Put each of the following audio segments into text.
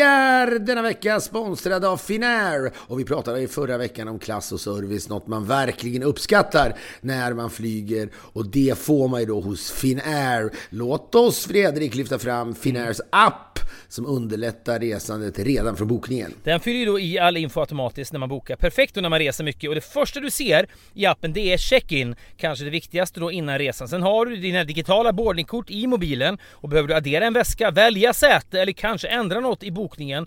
med Vi är denna vecka sponsrade av Finnair och vi pratade i förra veckan om klass och service, något man verkligen uppskattar när man flyger och det får man ju då hos Finnair. Låt oss Fredrik lyfta fram Finnairs app som underlättar resandet redan från bokningen. Den fyller ju då i all info automatiskt när man bokar. Perfekt då när man reser mycket och det första du ser i appen det är check-in. Kanske det viktigaste då innan resan. Sen har du dina digitala boardingkort i mobilen och behöver du addera en väska, välja säte eller kanske ändra något i bokningen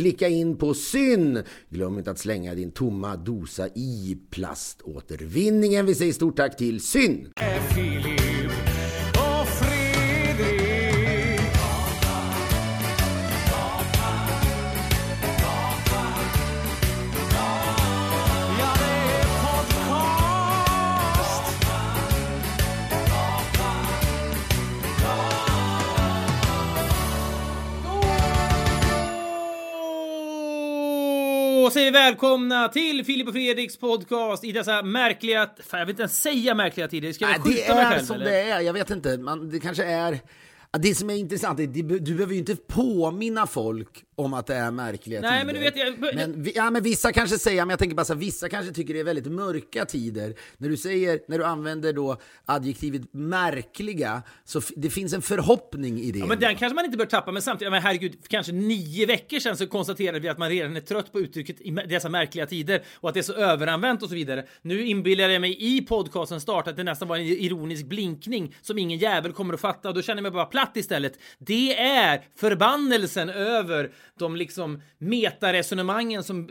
klicka in på syn. Glöm inte att slänga din tomma dosa i plaståtervinningen. Vi säger stort tack till syn. Då säger vi välkomna till Filip och Fredriks podcast i dessa märkliga... Fan, jag vill inte ens säga märkliga tider. Ska jag Nej, det skjuta mig är själv som eller? det är. Jag vet inte. Man, det kanske är... Det som är intressant är att det- du behöver ju inte påminna folk om att det är märkliga Nej, tider. men du vet, jag- Men, ja, men vissa kanske säger, men jag tänker bara så här, vissa kanske tycker det är väldigt mörka tider. När du säger, när du använder då adjektivet märkliga, så det finns en förhoppning i det. Ja, men den kanske man inte bör tappa, men samtidigt, men herregud, för kanske nio veckor sedan så konstaterade vi att man redan är trött på uttrycket i dessa märkliga tider och att det är så överanvänt och så vidare. Nu inbillar jag mig i podcasten start att det nästan var en ironisk blinkning som ingen jävel kommer att fatta och då känner jag mig bara platt istället. Det är förbannelsen över de liksom metaresonemangen som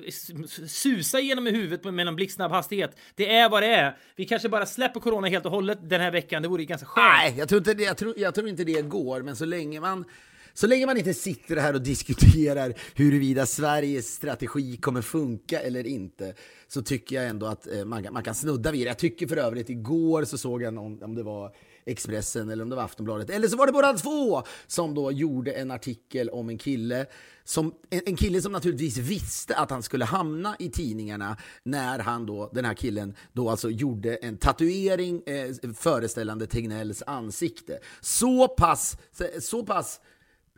susar genom i huvudet med en blixtsnabb hastighet. Det är vad det är. Vi kanske bara släpper corona helt och hållet den här veckan. Det vore ju ganska skönt. Nej, jag tror, inte det, jag, tror, jag tror inte det går, men så länge man så länge man inte sitter här och diskuterar huruvida Sveriges strategi kommer funka eller inte så tycker jag ändå att eh, man, man kan snudda vid det. Jag tycker för övrigt, igår så såg jag någon, om det var Expressen eller om det var Aftonbladet, eller så var det båda två som då gjorde en artikel om en kille som, en, en kille som naturligtvis visste att han skulle hamna i tidningarna när han då, den här killen, då alltså gjorde en tatuering eh, föreställande Tegnells ansikte. Så pass, så, pass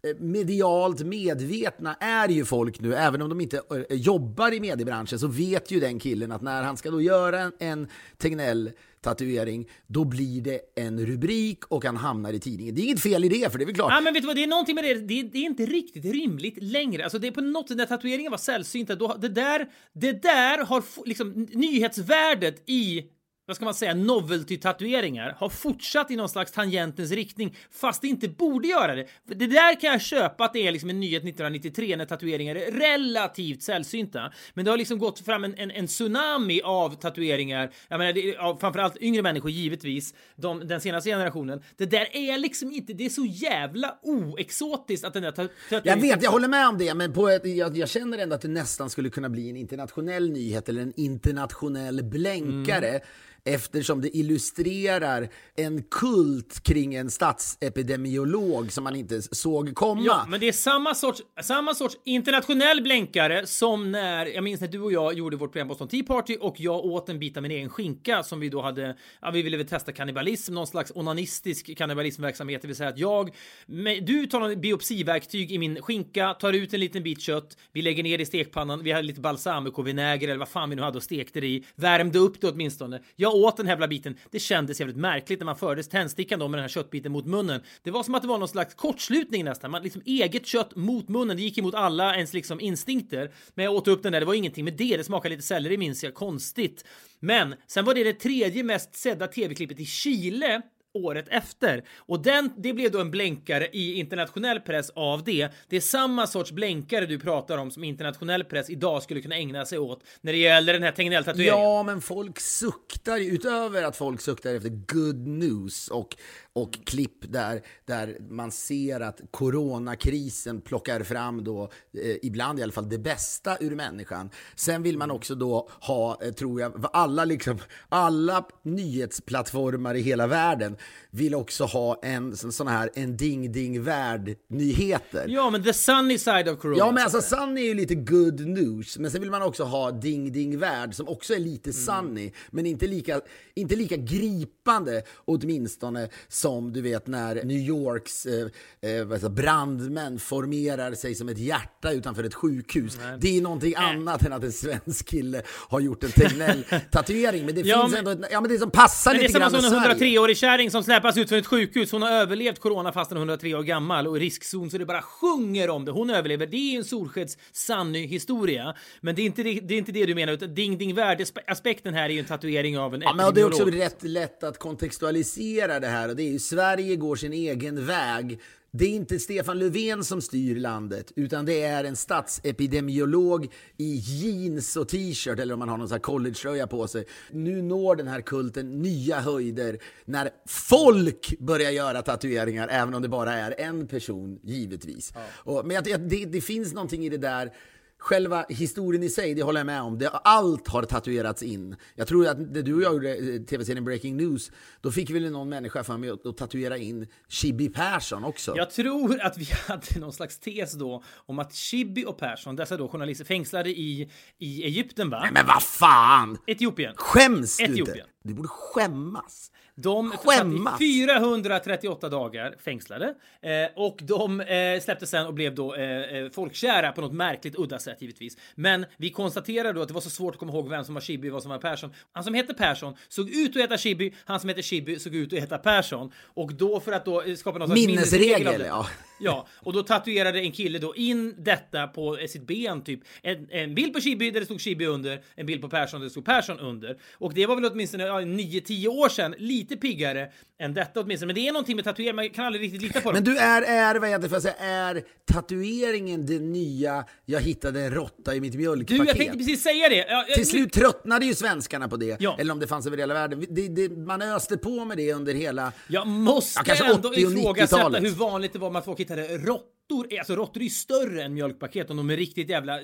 eh, medialt medvetna är ju folk nu, även om de inte eh, jobbar i mediebranschen så vet ju den killen att när han ska då göra en, en Tegnell tatuering, då blir det en rubrik och han hamnar i tidningen. Det är inget fel i det, för det är väl klart. Ja, men vet du vad, det är någonting med det, det är, det är inte riktigt rimligt längre. Alltså det är på något sätt, när tatueringen var sällsynta, då, det där, det där har liksom nyhetsvärdet i vad ska man säga, novelty-tatueringar har fortsatt i någon slags tangentens riktning fast det inte borde göra det. Det där kan jag köpa att det är liksom en nyhet 1993 när tatueringar är relativt sällsynta. Men det har liksom gått fram en, en, en tsunami av tatueringar, jag menar, det, av framförallt yngre människor givetvis, de, den senaste generationen. Det där är liksom inte, det är så jävla oexotiskt att den där ta- Jag tatueringen... vet, jag håller med om det, men på ett, jag, jag känner ändå att det nästan skulle kunna bli en internationell nyhet eller en internationell blänkare. Mm. Eftersom det illustrerar en kult kring en statsepidemiolog som man inte såg komma. Ja, men det är samma sorts, samma sorts internationell blänkare som när, jag minns när du och jag gjorde vårt program Boston Tea Party och jag åt en bit av min egen skinka som vi då hade, ja, vi ville väl testa kannibalism, någon slags onanistisk kannibalismverksamhet, det vill säga att jag, med, du tar en biopsiverktyg i min skinka, tar ut en liten bit kött, vi lägger ner det i stekpannan, vi hade lite balsamicovinäger eller vad fan vi nu hade och stekte det i, värmde upp det åtminstone. Jag åt den här jävla biten, det kändes jävligt märkligt när man fördes tändstickan då med den här köttbiten mot munnen. Det var som att det var någon slags kortslutning nästan, man liksom eget kött mot munnen, det gick emot alla ens liksom instinkter. Men jag åt upp den där, det var ingenting med det, det smakade lite selleri minns jag, konstigt. Men sen var det det tredje mest sedda tv-klippet i Chile året efter. Och den, det blev då en blänkare i internationell press av det. Det är samma sorts blänkare du pratar om som internationell press idag skulle kunna ägna sig åt när det gäller den här Tegnell-tatueringen. Ja, men folk suktar ju, utöver att folk suktar efter good news och, och klipp där, där man ser att coronakrisen plockar fram då, eh, ibland i alla fall, det bästa ur människan. Sen vill man också då ha, eh, tror jag, alla, liksom, alla nyhetsplattformar i hela världen vill också ha en sån här en ding-ding-värld-nyheter. Ja, men the sunny side of corona. Ja, men så alltså. Sunny är ju lite good news, men sen vill man också ha Ding Ding Värld som också är lite Mm. Sunny, men inte lika, inte lika gripande åtminstone som du vet när New Yorks eh, eh, brandmän formerar sig som ett hjärta utanför ett sjukhus. Det är någonting annat än att en svensk kille har gjort en Tegnell-tatuering, men det Ja, finns men- ändå ett, ja, men det som passar Men det är lite grann som en Sverige. 103-årig kärring som släpas ut från ett sjukhus. Hon har överlevt corona fast hon är 103 år gammal och i riskzon så det bara sjunger om det. Hon överlever. Det är ju en Solskeds sanny historia. Men det är inte det, det, är inte det du menar utan ding ding värld. Aspekten här är ju en tatuering av en Ja, men det är också rätt lätt att kontextualisera det här och det Sverige går sin egen väg. Det är inte Stefan Löfven som styr landet, utan det är en statsepidemiolog i jeans och t-shirt, eller om man har någon sån här collegetröja på sig. Nu når den här kulten nya höjder när folk börjar göra tatueringar, även om det bara är en person, givetvis. Och, men jag, jag, det, det finns någonting i det där Själva historien i sig, det håller jag med om. Det, allt har tatuerats in. Jag tror att när du och jag gjorde eh, tv-serien Breaking News, då fick väl någon människa för mig att, tatuera in Chibi Persson också. Jag tror att vi hade någon slags tes då om att Chibi och Persson, dessa då journalister, fängslade i, i Egypten va? Men vad fan! Etiopien. Skäms du inte? Etiopien. Du borde skämmas. De Skämmas. satt i 438 dagar fängslade eh, och de eh, släpptes sen och blev då eh, eh, folkkära på något märkligt udda sätt givetvis. Men vi konstaterade då att det var så svårt att komma ihåg vem som var Chibi och vad som var Persson. Han som hette Persson såg ut att heta Chibi, han som hette Chibi såg ut att heta Persson och då för att då eh, skapa någon slags Minnesregel, det- ja. Ja, och då tatuerade en kille då in detta på eh, sitt ben typ. En, en bild på Chibi där det stod Chibi under, en bild på Persson där det stod Persson under. Och det var väl åtminstone ja, 9-10 år sedan, lite piggare än detta åtminstone. Men det är någonting med tatuering, man kan aldrig riktigt lita på dem. Men du, är, är, vad heter det, jag säga, är tatueringen det nya “jag hittade en råtta i mitt Du, mjölkpaket”? jag tänkte precis säga det. Ja, jag- Till slut tröttnade ju svenskarna på det, Ja. eller om det fanns över hela världen. Det, det, man öste på med det under hela... Jag måste Ja, kanske ändå 80 och ifrågasätta 90-talet. hur vanligt det var att folk hittade råttor. Alltså råttor är ju större än mjölkpaket om de är riktigt jävla.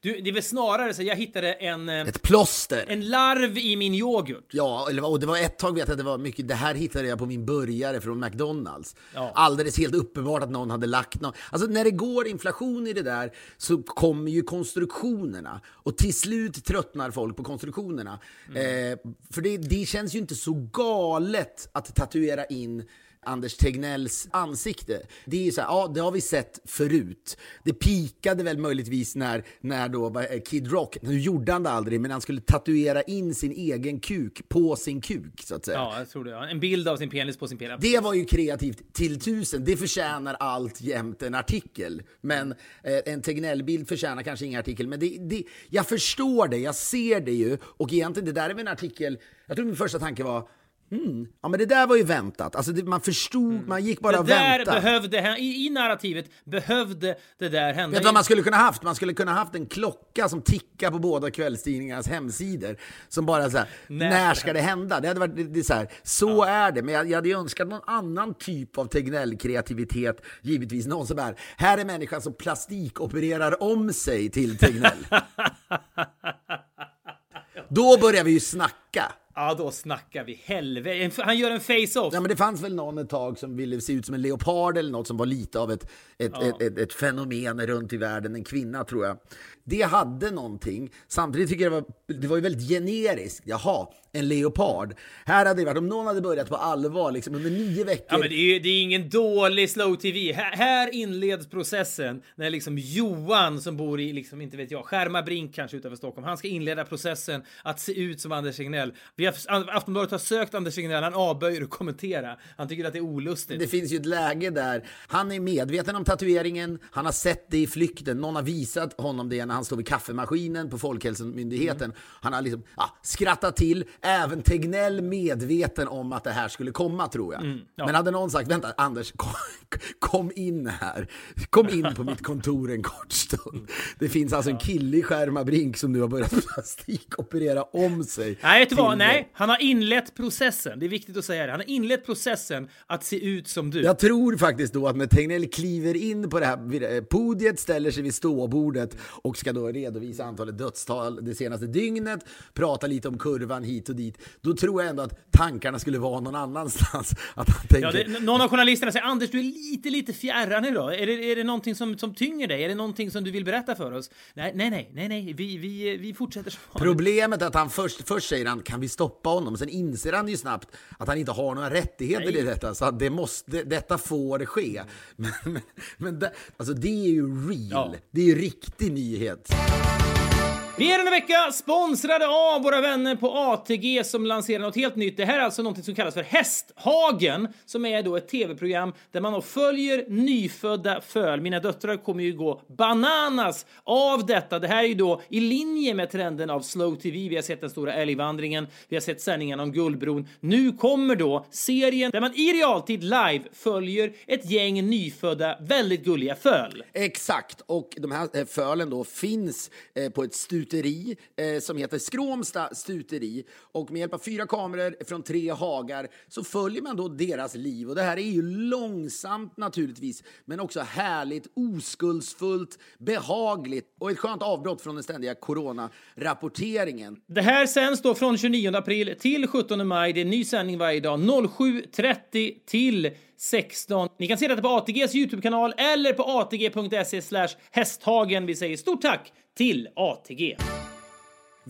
Du, det är väl snarare så jag hittade en, eh, Ett plåster. en larv i min yoghurt. Ja, och det var ett tag vet jag att det var mycket, det här hittade jag på min burgare från McDonalds. Ja. Alldeles helt uppenbart att någon hade lagt någon. Alltså när det går inflation i det där så kommer ju konstruktionerna. Och till slut tröttnar folk på konstruktionerna. Mm. Eh, för det, det känns ju inte så galet att tatuera in Anders Tegnells ansikte. Det är ju så här, ja, det har vi sett förut. Det pikade väl möjligtvis när, när då eh, Kid Rock, nu gjorde han det aldrig, men han skulle tatuera in sin egen kuk på sin kuk, så att säga. Ja, jag tror det. Ja. En bild av sin penis på sin penis. Det var ju kreativt till tusen. Det förtjänar allt jämt en artikel. Men eh, en Tegnell-bild förtjänar kanske ingen artikel. Men det, det, jag förstår det, jag ser det ju. Och egentligen, det där är väl en artikel... Jag tror min första tanke var Mm. Ja men det där var ju väntat. Alltså det, man förstod, mm. man gick bara det och där väntade. behövde, i, i narrativet behövde det där hända. Vet du vad man skulle kunna haft? Man skulle kunna haft en klocka som tickar på båda kvällstidningarnas hemsidor. Som bara såhär, när, när ska det hända? Det hade varit det, det så här, så ja. är det. Men jag, jag hade önskat någon annan typ av Tegnell-kreativitet. Givetvis någon som är, här är människan som plastikopererar om sig till Tegnell. Då börjar vi ju snacka. Ja, då snackar vi helvete. Han gör en face-off. Ja, men det fanns väl någon ett tag som ville se ut som en leopard eller något som var lite av ett, ett, ja. ett, ett, ett, fenomen runt i världen. En kvinna, tror jag. Det hade någonting. Samtidigt tycker jag det var, det var ju väldigt generiskt. Jaha, en leopard. Här hade det varit, om någon hade börjat på allvar liksom under nio veckor. Ja, men det är, det är ingen dålig slow tv. Här, här, inleds processen när liksom Johan som bor i, liksom, inte vet jag, Skärmarbrink kanske utanför Stockholm. Han ska inleda processen att se ut som Anders Tegnell. Vi har, Aftonbladet har sökt Anders Tegnell, han avböjer att kommentera. Han tycker att det är olustigt. Det finns ju ett läge där han är medveten om tatueringen, han har sett det i flykten, någon har visat honom det när han står vid kaffemaskinen på Folkhälsomyndigheten. Mm. Han har liksom ja, skrattat till, även Tegnell medveten om att det här skulle komma tror jag. Mm, ja. Men hade någon sagt, vänta Anders, kom, kom, in här. Kom in på mitt kontor en kort stund. Det finns alltså en kille i Skärmarbrink som nu har börjat plastikoperera om sig. Nej, vet du vad? Nej, han har inlett processen. Det är viktigt att säga det. Han har inlett processen att se ut som du. Jag tror faktiskt då att när Tegnell kliver in på det här podiet, ställer sig vid ståbordet och ska då redovisa antalet dödstal det senaste dygnet, prata lite om kurvan hit och dit, då tror jag ändå att tankarna skulle vara någon annanstans. Att han tänker... ja, det, någon av journalisterna säger Anders, du är lite, lite fjärran idag. Är det, är det någonting som, som tynger dig? Är det någonting som du vill berätta för oss? Nej, nej, nej, nej, nej. Vi, vi, vi fortsätter som Problemet är att han först, först säger han, kan vi stoppa honom? Sen inser han ju snabbt att han inte har några rättigheter nej. i detta, så det måste, detta får ske. Men, men, men det, alltså det är ju real. Ja. Det är ju riktig nyhet. Fred. Vi är denna vecka sponsrade av våra vänner på ATG som lanserar något helt nytt. Det här är alltså något som kallas för Hästhagen som är då ett tv-program där man då följer nyfödda föl. Mina döttrar kommer ju gå bananas av detta. Det här är ju då i linje med trenden av slow tv. Vi har sett den stora älgvandringen, vi har sett sändningen om Guldbron. Nu kommer då serien där man i realtid live följer ett gäng nyfödda, väldigt gulliga föl. Exakt, och de här eh, fölen då finns eh, på ett studio stuteri eh, som heter Skråmsta stuteri. Och med hjälp av fyra kameror från tre hagar så följer man då deras liv. Och det här är ju långsamt naturligtvis, men också härligt, oskuldsfullt, behagligt och ett skönt avbrott från den ständiga coronarapporteringen. Det här sänds då från 29 april till 17 maj. Det är ny sändning varje dag 07.30 till 16. Ni kan se detta på ATGs Youtube-kanal eller på atg.se hästhagen. Vi säger stort tack till ATG.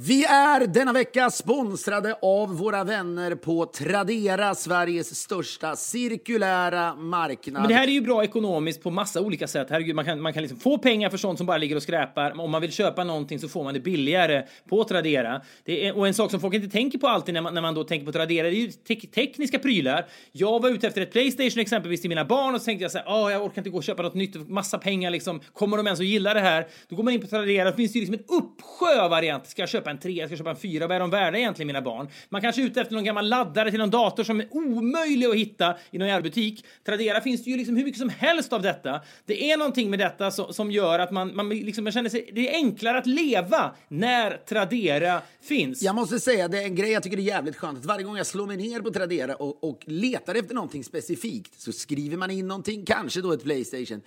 Vi är denna vecka sponsrade av våra vänner på Tradera, Sveriges största cirkulära marknad. Men det här är ju bra ekonomiskt på massa olika sätt. Herregud, man kan, man kan liksom få pengar för sånt som bara ligger och skräpar. Om man vill köpa någonting så får man det billigare på Tradera. Det är, och en sak som folk inte tänker på alltid när man, när man då tänker på Tradera, det är ju te tekniska prylar. Jag var ute efter ett Playstation exempelvis till mina barn och så tänkte jag så här, oh, jag orkar inte gå och köpa något nytt, massa pengar liksom. Kommer de ens att gilla det här? Då går man in på Tradera, då finns det ju liksom en uppsjö av varianter. Ska jag köpa en tre, jag ska köpa en fyra. Vad är de värda egentligen mina barn? Man kanske är ute efter någon gammal laddare till någon dator som är omöjlig att hitta i någon jävla butik. Tradera finns det ju liksom hur mycket som helst av detta. Det är någonting med detta som, som gör att man, man, liksom, man känner sig, det är enklare att leva när Tradera finns. Jag måste säga, det är en grej jag tycker är jävligt skönt att varje gång jag slår mig ner på Tradera och, och letar efter någonting specifikt så skriver man in någonting, kanske då ett Playstation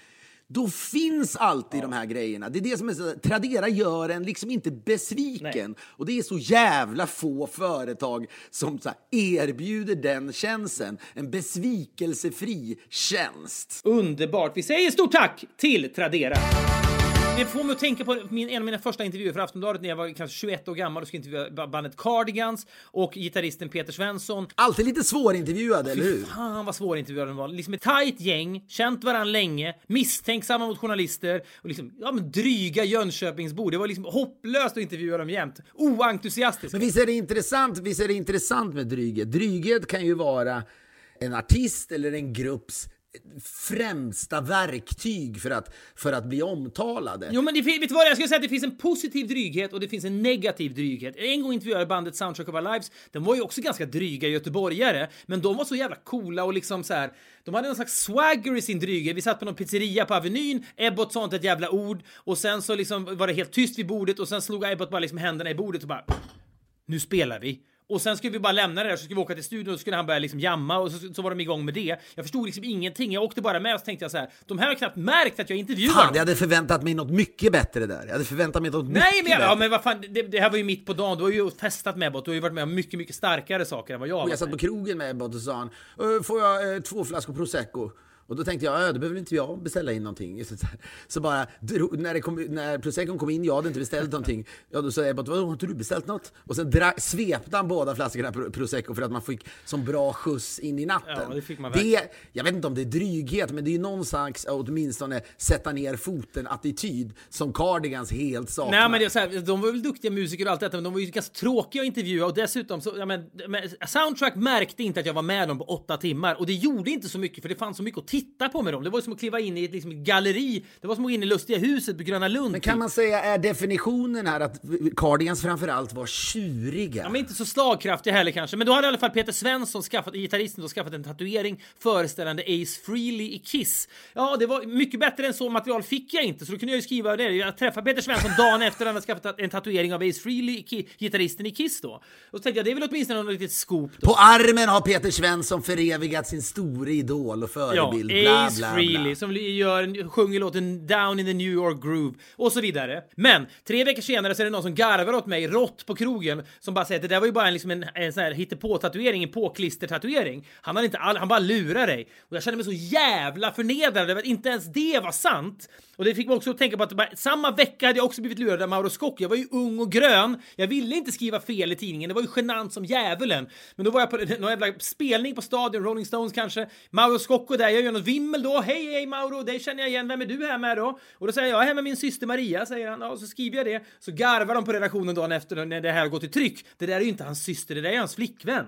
då finns alltid ja. de här grejerna. Det är det som är så, Tradera gör en liksom inte besviken. Nej. Och det är så jävla få företag som här, erbjuder den tjänsten. En besvikelsefri tjänst. Underbart. Vi säger stort tack till Tradera. Det får mig att tänka på min, en av mina första intervjuer för Aftonbladet när jag var kanske 21 år gammal och skulle intervjua bandet Cardigans och gitarristen Peter Svensson. Alltid lite svårintervjuad, eller hur? Fan vad svårintervjuad den var. Liksom ett tajt gäng, känt varandra länge, misstänksamma mot journalister och liksom, ja men dryga Jönköpingsbor. Det var liksom hopplöst att intervjua dem jämt. Oentusiastiskt. Men visst är det intressant, visst är det intressant med dryghet? Dryghet kan ju vara en artist eller en grupps främsta verktyg för att, för att bli omtalade. Jo men det, vet du vad, jag skulle säga att det finns en positiv dryghet och det finns en negativ dryghet. En gång intervjuade jag bandet Soundtrack of Our Lives. De var ju också ganska dryga göteborgare, men de var så jävla coola och liksom så här. De hade någon slags swagger i sin dryghet. Vi satt på någon pizzeria på Avenyn, Ebbot sa inte ett jävla ord och sen så liksom var det helt tyst vid bordet och sen slog Ebbot bara liksom händerna i bordet och bara nu spelar vi. Och sen skulle vi bara lämna det där så skulle vi åka till studion och så skulle han börja liksom jamma och så, så var de igång med det. Jag förstod liksom ingenting. Jag åkte bara med och så tänkte jag så här. De här har knappt märkt att jag intervjuar Fan, dem. jag hade förväntat mig något mycket bättre där. Jag hade förväntat mig något Nej mycket men, jag, bättre. ja, men vad fan, det, det här var ju mitt på dagen. Du har ju festat med Ebbot. Du har ju varit med om mycket, mycket starkare saker än vad jag Och jag satt på krogen med Ebbot och sa han, "Ö, får jag eh, två flaskor prosecco? Och då tänkte jag, "Ja, då behöver inte jag beställa in någonting. Så, så bara, när, det kom, när proseccon kom in, jag hade inte beställt någonting. Ja, då sa Ebbot, "Vadå, har inte du beställt något? Och sen dra, svepte han båda flaskorna pro- prosecco för att man fick som bra skjuts in i natten. Ja, det fick man det, jag vet inte om det är dryghet, men det är ju någon slags, åtminstone, sätta ner foten-attityd som Cardigans helt saknar. Nej men det är så här, de var väl duktiga musiker och allt detta men de var ju ganska tråkiga att intervjua och dessutom så, ja, men Soundtrack märkte inte att jag var med dem på åtta timmar och det gjorde inte så mycket för det fanns så mycket att titta på med dem. Det var som att kliva in i ett liksom, galleri. Det var som att gå in i Lustiga huset på Gröna Lund. Men kan man säga, är definitionen här att Cardigans framförallt var tjuriga? Ja, men inte så slagkraftiga heller kanske. Men då hade i alla fall Peter Svensson, skaffat, gitarristen, då skaffat en tatuering föreställande Ace Frehley i Kiss. Ja, det var mycket bättre än så material fick jag inte, så då kunde jag ju skriva det. Jag träffade Peter Svensson dagen efter han hade skaffat en tatuering av Ace Frehley, gitarristen i Kiss då. Och så tänkte jag, det är väl åtminstone något litet scoop då. På armen har Peter Svensson förevigat sin store idol och Ja, förebild. bla, Ace bla, Frehley bla. som gör, sjunger låten Down in the New York Groove och så vidare. Men tre veckor senare så är det någon som garvar åt mig rått på krogen som bara säger att det där var ju bara en, liksom en, en sån här hittepå-tatuering, en påklister-tatuering. Han, hade inte all, han bara lurar dig. Och jag kände mig så jävla förnedrad över att inte ens det var sant. Och det fick mig också att tänka på att bara, samma vecka hade jag också blivit lurad av Mauro Scocco. Jag var ju ung och grön. Jag ville inte skriva fel i tidningen. Det var ju genant som djävulen. Men då var jag på någon jävla spelning på stadion, Rolling Stones kanske. Mauro Scocco där, jag gör något vimmel då. Hej, hej Mauro, dig känner jag igen. Vem är du här med då? Och då säger jag, jag är här med min syster Maria, säger han. Och så skriver jag det. Så garvar de på redaktionen dagen efter när det här har gått i tryck. Det där är ju inte hans syster, det där är hans flickvän.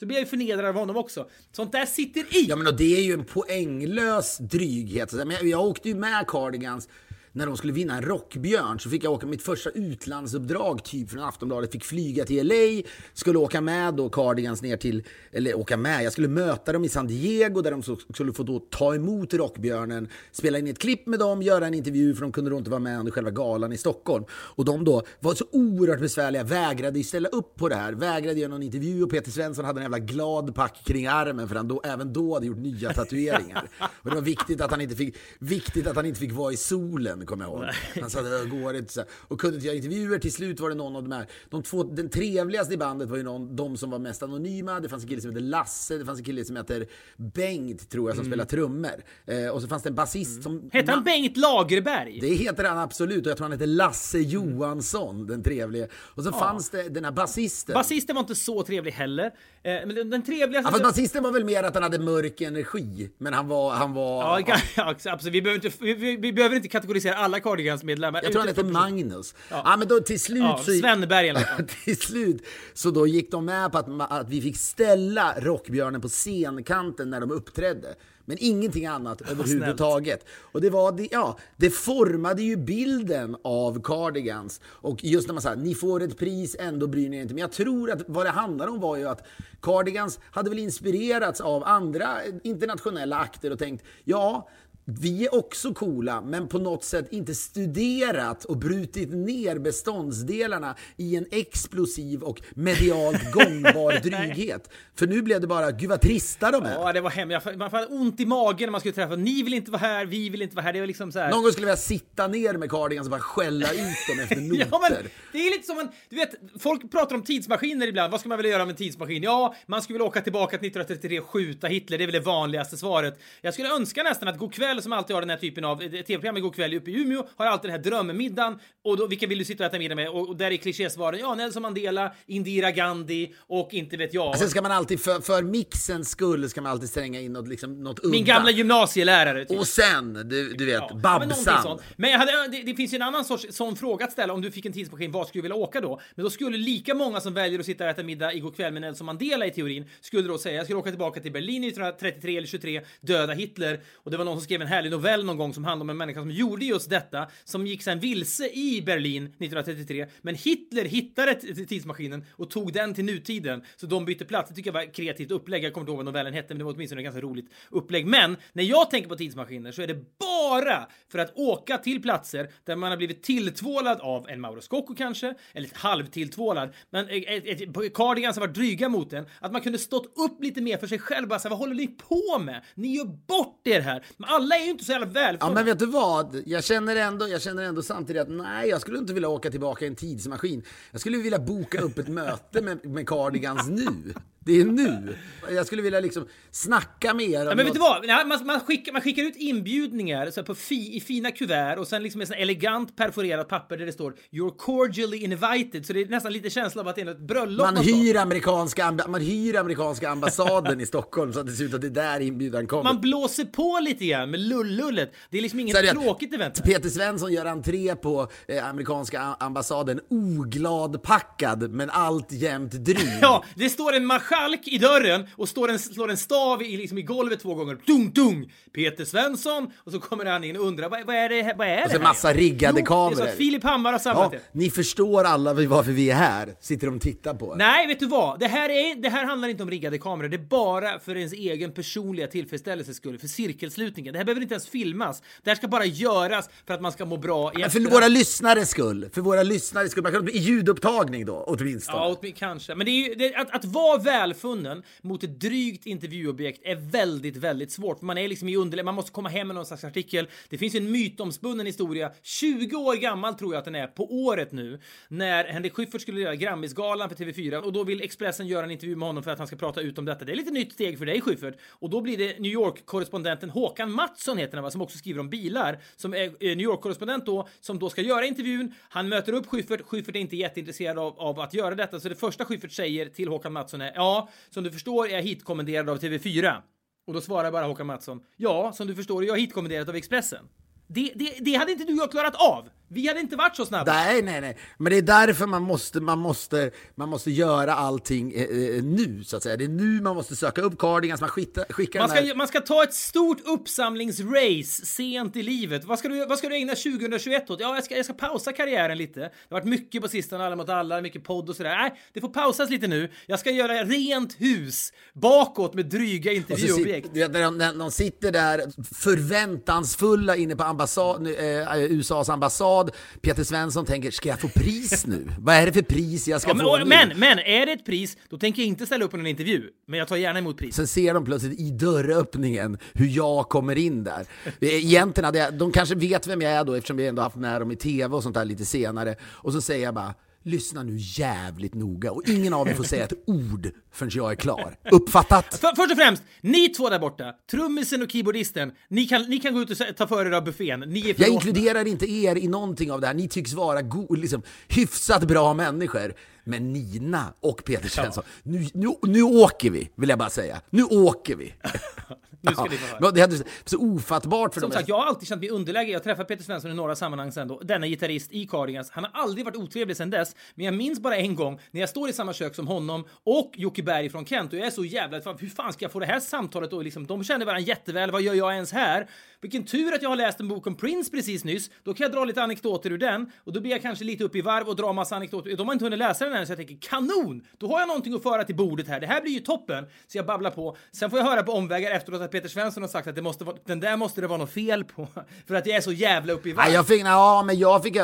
Så blir jag ju förnedrad av honom också. Sånt där sitter i. Ja men och det är ju en poänglös dryghet. Men jag åkte ju med Cardigans när de skulle vinna en Rockbjörn så fick jag åka mitt första utlandsuppdrag typ från Aftonbladet. Fick flyga till LA, skulle åka med då Cardigans ner till, eller åka med, jag skulle möta dem i San Diego där de skulle få då ta emot Rockbjörnen, spela in ett klipp med dem, göra en intervju för de kunde då inte vara med under själva galan i Stockholm. Och de då var så oerhört besvärliga, vägrade ju ställa upp på det här, vägrade göra någon intervju och Peter Svensson hade en jävla glad pack kring armen för han då, även då hade gjort nya tatueringar. och det var viktigt att han inte fick, viktigt att han inte fick vara i solen, kommer jag ihåg. Han sa det går inte så. Och kunde inte göra intervjuer, till slut var det någon av de här, de två, den trevligaste i bandet var ju någon, de som var mest anonyma, det fanns en kille som heter Lasse, det fanns en kille som heter Bengt, tror jag, som spelar trummor. Eh, och så fanns det en basist som... Hette han Bengt Lagerberg? Det heter han absolut och jag tror han heter Lasse Johansson, den trevlige. Och så fanns det den här basisten. Basisten var inte så trevlig heller. Eh, men den, den trevligaste... Ja, fast basisten var väl mer att han hade mörk energi, men han var... Han var Ja, ja, absolut. Vi behöver inte, vi, vi, vi behöver inte kategorisera alla Cardigans-medlemmar. jag tror han heter Magnus. Ja. men då till slut Ja, så... Svenneberg fall. till slut så då gick de med på att, att vi fick ställa Rockbjörnen på scenkanten när de uppträdde. Men ingenting annat överhuvudtaget. Och det var det, ja, det formade ju bilden av Cardigans. Och just när man säger ni får ett pris, ändå bryr ni er inte. Men jag tror att vad det handlar om var ju att Cardigans hade väl inspirerats av andra internationella akter och tänkt, ja, vi är också coola, men på något sätt inte studerat och brutit ner beståndsdelarna i en explosiv och medialt gångbar dryghet. För nu blev det bara, gud vad trista de är. Ja, det var hemskt. Man hade ont i magen när man skulle träffa. Ni vill inte vara här, vi vill inte vara här. Det var liksom så här. Någon gång skulle jag sitta ner med Cardigans och bara skälla ut dem efter noter. Ja, men det är lite som en, du vet, folk pratar om tidsmaskiner ibland. Vad ska man vilja göra med en tidsmaskin? Ja, man skulle vilja åka tillbaka till 1933 och skjuta Hitler. Det är väl det vanligaste svaret. Jag skulle önska nästan att god kväll kväll som alltid har den här typen av tv-program igår kväll uppe i Umeå har alltid den här drömmiddagen och då, vilka vill du sitta och äta middag med? Och, och där är klichésvaren ja, Nelson Mandela, Indira Gandhi och inte vet jag. Sen ska man alltid, för, för mixens skull, ska man alltid slänga in något, liksom, något udda. Min gamla gymnasielärare. Typ. Och sen, du, du vet, Ja, men Babsan. Men jag hade, det, det finns ju en annan sorts sån fråga att ställa om du fick en tidsmaskin, vad skulle du vilja åka då? Men då skulle lika många som väljer att sitta och äta middag igår kväll med Nelson Mandela i teorin skulle då säga jag skulle åka tillbaka till Berlin 1933 eller 23, döda Hitler. Och det var någon som skrev en härlig novell någon gång som handlade om en människa som gjorde just detta, som gick sen vilse i Berlin 1933. Men Hitler hittade tidsmaskinen och tog den till nutiden, så de bytte plats. Det tycker jag var ett kreativt upplägg. Jag kommer inte ihåg vad novellen hette, men det var åtminstone ett ganska roligt upplägg. Men när jag tänker på tidsmaskiner så är det bara för att åka till platser där man har blivit tilltvålad av en Mauro Scocco kanske, eller halvtilltvålad, men ett, ett, ett cardigan som var dryga mot en, att man kunde stått upp lite mer för sig själv. Bara så här, vad håller ni på med? Ni gör bort er här. Men alla är ju inte så jävla Ja välfunna. men vet du vad? Jag känner, ändå, jag känner ändå samtidigt att nej, jag skulle inte vilja åka tillbaka i en tidsmaskin. Jag skulle vilja boka upp ett möte med, med Cardigans nu. Det är nu. Jag skulle vilja liksom snacka mer om Ja, men vet något- du vad? Ja, man, man, skickar, man skickar ut inbjudningar så på fi, i fina kuvert och sen liksom med sån elegant perforerat papper där det står “You're cordially invited” så det är nästan lite känsla av att det är ett bröllop Man hyr, amerikanska, man hyr amerikanska ambassaden i Stockholm så att det ser ut att det är där inbjudan kommer. Man blåser på lite grann med lullullet. Det är liksom inget det- tråkigt event. Peter Svensson gör entré på eh, amerikanska ambassaden ogladpackad men alltjämt dryg. Ja, det står en marskalk i dörren och står en, slår en stav i, liksom i golvet två gånger. Dung, dung! Peter Svensson! Och så kommer han in och undrar vad, vad är det? Vad är Och det så här? massa riggade jo, Det är så kameror. Filip Hammar har samlat Ja, det. ni förstår alla varför vi är här, sitter de och tittar på. Nej, vet du vad? Det här, är, det här handlar inte om riggade kameror. Det är bara för ens egen personliga tillfredsställelses skull, för cirkelslutningen. Det här behöver inte ens filmas. Det här ska bara göras för att man ska må bra i För våra lyssnares skull, för våra lyssnares skull. Man kan i ljudupptagning då, åtminstone. Ja, åtmin- kanske. Men det är ju, det, att, att vara välfunnen mot ett drygt intervjuobjekt är väldigt, väldigt svårt. Man är liksom i underläge, man måste komma hem med någon slags artikel. Det finns ju en mytomspunnen historia, 20 år gammal tror jag att den är, på året nu, när Henrik Schyffert skulle göra Grammisgalan för TV4 och då vill Expressen göra en intervju med honom för att han ska prata ut om detta. Det är lite nytt steg för dig Schyffert. Och då blir det New York-korrespondenten Håkan Mattsson heter han va, som också skriver om bilar, som är eh, New York-korrespondent då, som då ska göra intervjun. Han möter upp Schyffert, Schyffert är inte jätteintresserad av, av att göra detta, så det första Schyffert säger till Håkan Mattsson är ja, som du förstår är jag hitkommenderad av TV4. Och då svarar bara Håkan Mattsson ja, som du förstår är jag hitkommenderad av Expressen. Det, det, det hade inte du och jag klarat av. Vi hade inte varit så snabba. Nej, nej, nej. Men det är därför man måste, man måste, man måste göra allting eh, eh, nu, så att säga. Det är nu man måste söka upp cardigans, man skickar, skickar Man den här... ska, man ska ta ett stort uppsamlingsrace sent i livet. Vad ska du, vad ska du ägna 2021 åt? Ja, jag ska, jag ska pausa karriären lite. Det har varit mycket på sistone, alla mot alla, mycket podd och sådär. Nej, det får pausas lite nu. Jag ska göra rent hus bakåt med dryga sit, intervjuobjekt. vet, när de, när de sitter där förväntansfulla inne på ambassad, eh, USAs ambassad. Peter Svensson tänker, ska jag få pris nu? Vad är det för pris jag ska Ja, men, få nu? men, men är det ett pris, då tänker jag inte ställa upp på en intervju. Men jag tar gärna emot pris. Sen ser de plötsligt i dörröppningen hur jag kommer in där. Egentligen hade jag, de kanske vet vem jag är då eftersom vi ändå haft med dem i tv och sånt där lite senare. Och så säger jag bara, lyssna nu jävligt noga och ingen av er får säga ett ord förrän jag är klar. Uppfattat? För, först och främst, ni två där borta, trummisen och keyboardisten, ni kan, ni kan gå ut och ta för er av buffén. Ni är Jag inkluderar inte er i någonting av det här. Ni tycks vara go- liksom, hyfsat bra människor. Men Nina och Peter Svensson, nu, nu, nu åker vi, vill jag bara säga. Nu åker vi. Nu ska ni få höra. Så ofattbart för Som dem. sagt, jag har alltid känt mig underläge. Jag har träffat Peter Svensson i några sammanhang sen då. Denna gitarrist i Cardigans. Han har aldrig varit otrevlig sen dess. Men jag minns bara en gång när jag står i samma kök som honom och Jocke Berg från Kent och jag är så jävla... fan, Hur fan ska jag få det här samtalet då? Liksom, de känner varandra jätteväl. Vad gör jag ens här? Vilken tur att jag har läst en bok om Prince precis nyss. Då kan jag dra lite anekdoter ur den och då blir jag kanske lite upp i varv och dra massa anekdoter. De har inte hunnit läsa den än så jag tänker kanon! Då har jag någonting att föra till bordet här. Det här blir ju toppen! Så jag babblar på. Sen får jag höra på omvägar efteråt att Peter Svensson har sagt att det måste vara, den där måste det vara något fel på. För att jag är så jävla uppe i varv. Ja, jag fick, ja, men jag fick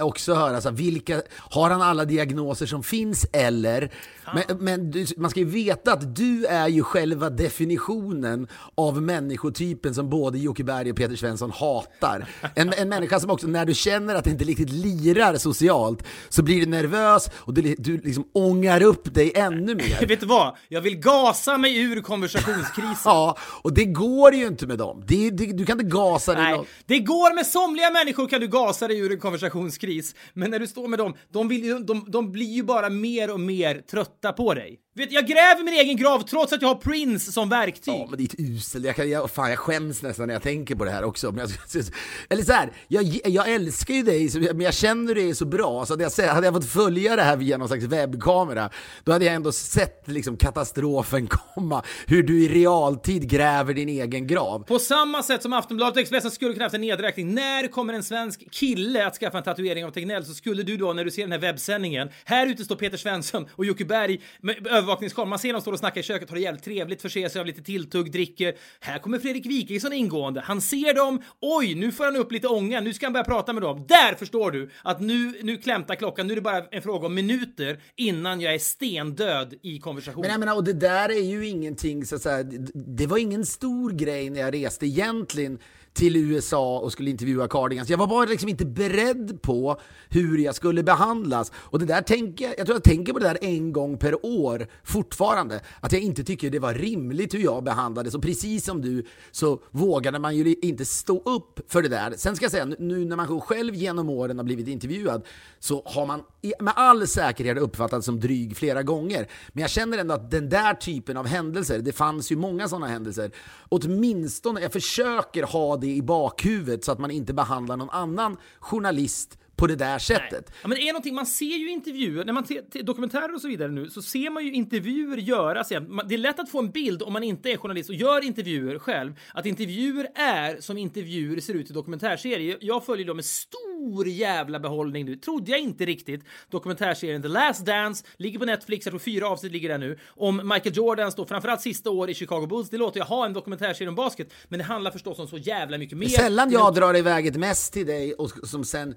också höra, så här, vilka, har han alla diagnoser som finns eller? Men, men du, man ska ju veta att du är ju själva definitionen av människotypen som både Jocke Berg och Peter Svensson hatar. En, en människa som också, när du känner att det inte riktigt lirar socialt, så blir du nervös och du, du liksom ångar upp dig ännu mer. Vet du vad? Jag vill gasa mig ur konversationskrisen. Ja, Och det går ju inte med dem. Det, det, du kan inte gasa dig. Nej, det går med somliga människor kan du gasa dig ur en konversationskris. Men när du står med dem, de, vill, de, de blir ju bara mer och mer trötta på dig. Vet, jag gräver min egen grav trots att jag har Prince som verktyg. Ja, men det är ett usel. Jag, kan, jag, fan, jag skäms nästan när jag tänker på det här också. Jag, eller så här, jag, jag älskar ju dig, men jag känner dig så bra. Så hade jag, hade jag fått följa det här via någon slags webbkamera, då hade jag ändå sett liksom, katastrofen komma. Hur du i realtid gräver din egen grav. På samma sätt som Aftonbladet och Expressen skulle kunna haft en nedräkning. När kommer en svensk kille att skaffa en tatuering av Tegnell så skulle du då när du ser den här webbsändningen. Här ute står Peter Svensson och Jocke Berg med övervakningskameran. Man ser dem stå och snacka i köket, har det jävligt trevligt, förser sig av lite tilltugg, dricker. Här kommer Fredrik Wikingsson ingående. Han ser dem. Oj, nu får han upp lite ånga. Nu ska han börja prata med dem. Där förstår du att nu, nu klämtar klockan. Nu är det bara en fråga om minuter innan jag är stendöd i konversationen. Men jag menar, och det där är ju ingenting, så att säga, det- var ingen stor grej när jag reste egentligen till USA och skulle intervjua Cardigans. Jag var bara liksom inte beredd på hur jag skulle behandlas. Och det där tänker jag, jag tror jag tänker på det där en gång per år fortfarande. Att jag inte tycker det var rimligt hur jag behandlades. Och precis som du så vågade man ju inte stå upp för det där. Sen ska jag säga, nu när man själv genom åren har blivit intervjuad så har man med all säkerhet uppfattats som dryg flera gånger. Men jag känner ändå att den där typen av händelser, det fanns ju många sådana händelser, åtminstone, jag försöker ha det i bakhuvudet så att man inte behandlar någon annan journalist på det där sättet. Ja, men det är någonting, man ser ju intervjuer, när man ser dokumentärer och så vidare nu, så ser man ju intervjuer göras. Det är lätt att få en bild om man inte är journalist och gör intervjuer själv, att intervjuer är som intervjuer ser ut i dokumentärserier. Jag följer dem med stor jävla behållning nu. Trodde jag inte riktigt. Dokumentärserien The Last Dance ligger på Netflix, jag tror fyra avsnitt ligger där nu. Om Michael Jordans då, framförallt sista år i Chicago Bulls. Det låter jag ha en dokumentärserie om basket, men det handlar förstås om så jävla mycket mer. Det är sällan jag drar iväg ett mess till dig och som sen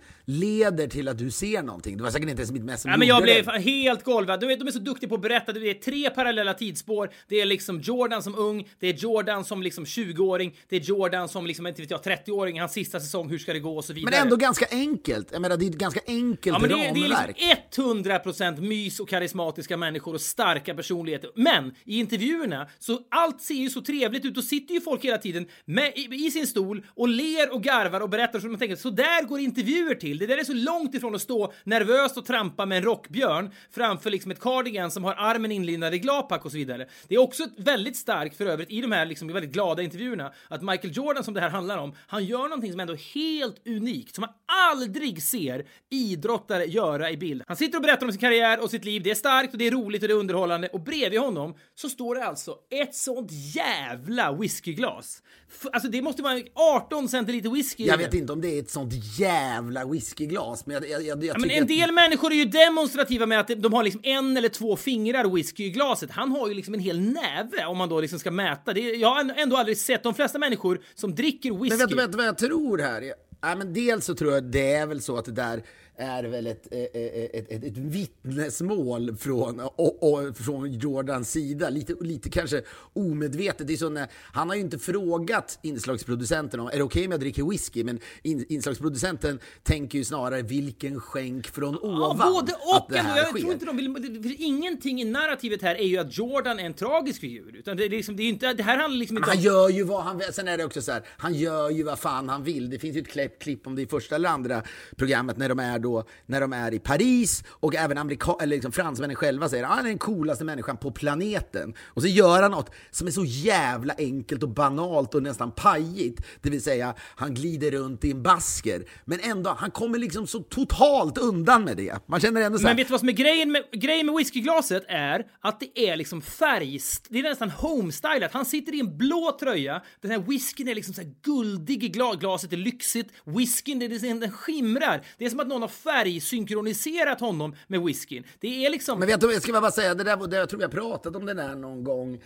leder till att du ser någonting. Det var säkert inte ens mitt som Ja, men jag blev det. helt golvad. Du vet, de är så duktiga på att berätta. Det är tre parallella tidsspår. Det är liksom Jordan som ung, det är Jordan som liksom 20-åring, det är Jordan som liksom, inte vet jag, 30-åring, hans sista säsong, hur ska det gå och så vidare. Men ändå ganska enkelt. Jag menar, det är ett ganska enkelt Ja, men det, är- det är ramverk. liksom 100% mys och karismatiska människor och starka personligheter. Men i intervjuerna så allt ser ju så trevligt ut och sitter ju folk hela tiden med, i, i sin stol och ler och garvar och berättar så man tänker så där går intervjuer till. Det där är så långt ifrån att stå nervöst och trampa med en rockbjörn framför liksom ett cardigan som har armen inlindad i glapack och så vidare. Det är också väldigt starkt för övrigt i de här liksom väldigt glada intervjuerna att Michael Jordan som det här handlar om, han gör någonting som ändå är helt unikt som man aldrig ser idrottare göra i bild. Han sitter och berättar om sin karriär och sitt liv. Det är starkt och det är roligt och det är underhållande och bredvid honom så står det alltså ett sånt jävla whiskyglas. F- Alltså det måste vara 18 centiliter whisky Jag vet inte om det är ett sånt jävla whiskyglas, men jag, jag, jag, Ja, men en att- del människor är ju demonstrativa med att de har liksom en eller två fingrar whisky i glaset. Han har ju liksom en hel näve om man då liksom ska mäta. Det, jag har ändå aldrig sett de flesta människor som dricker whisky. Men vet du, vad jag tror här? Jag- Ja, men dels så tror jag det är väl så att det där är väl ett, eh, eh, ett, ett, ett vittnesmål från, och, och, från Jordans sida. Lite, lite kanske omedvetet. Det är så när, han har ju inte frågat inslagsproducenten om är det okej om jag dricker whisky? Men in, inslagsproducenten tänker ju snarare vilken skänk från ovan Ja, både att och! det ändå. här Jag sker. tror inte de vill, det- för ingenting i narrativet här är ju att Jordan är en tragisk figur. Utan det, är liksom, det, är inte, det här handlar liksom inte Han om... gör ju vad han vill. Sen är det också så här, han gör ju vad fan han vill. Det finns ju ett klipp, klipp om det i första eller andra programmet när de är då, när de är i Paris och även amerika, eller liksom fransmännen själva säger att han är den coolaste människan på planeten. Och så gör han något som är så jävla enkelt och banalt och nästan pajigt. Det vill säga, han glider runt i en basker. Men ändå, han kommer liksom så totalt undan med det. Man känner ändå så här, Men vet du vad som är grejen med, grejen med whiskyglaset är att det är liksom färgst, det är nästan homestylat. Han sitter i en blå tröja, den här whiskyn är liksom så här guldig i gla- glaset, är lyxigt. Whiskyn, det är, det- den skimrar. Det är som att någon har färgsynkroniserat honom med whiskyn. Det är liksom... Men vet du, jag ska bara säga, det där, jag tror vi har pratat om det där någon gång.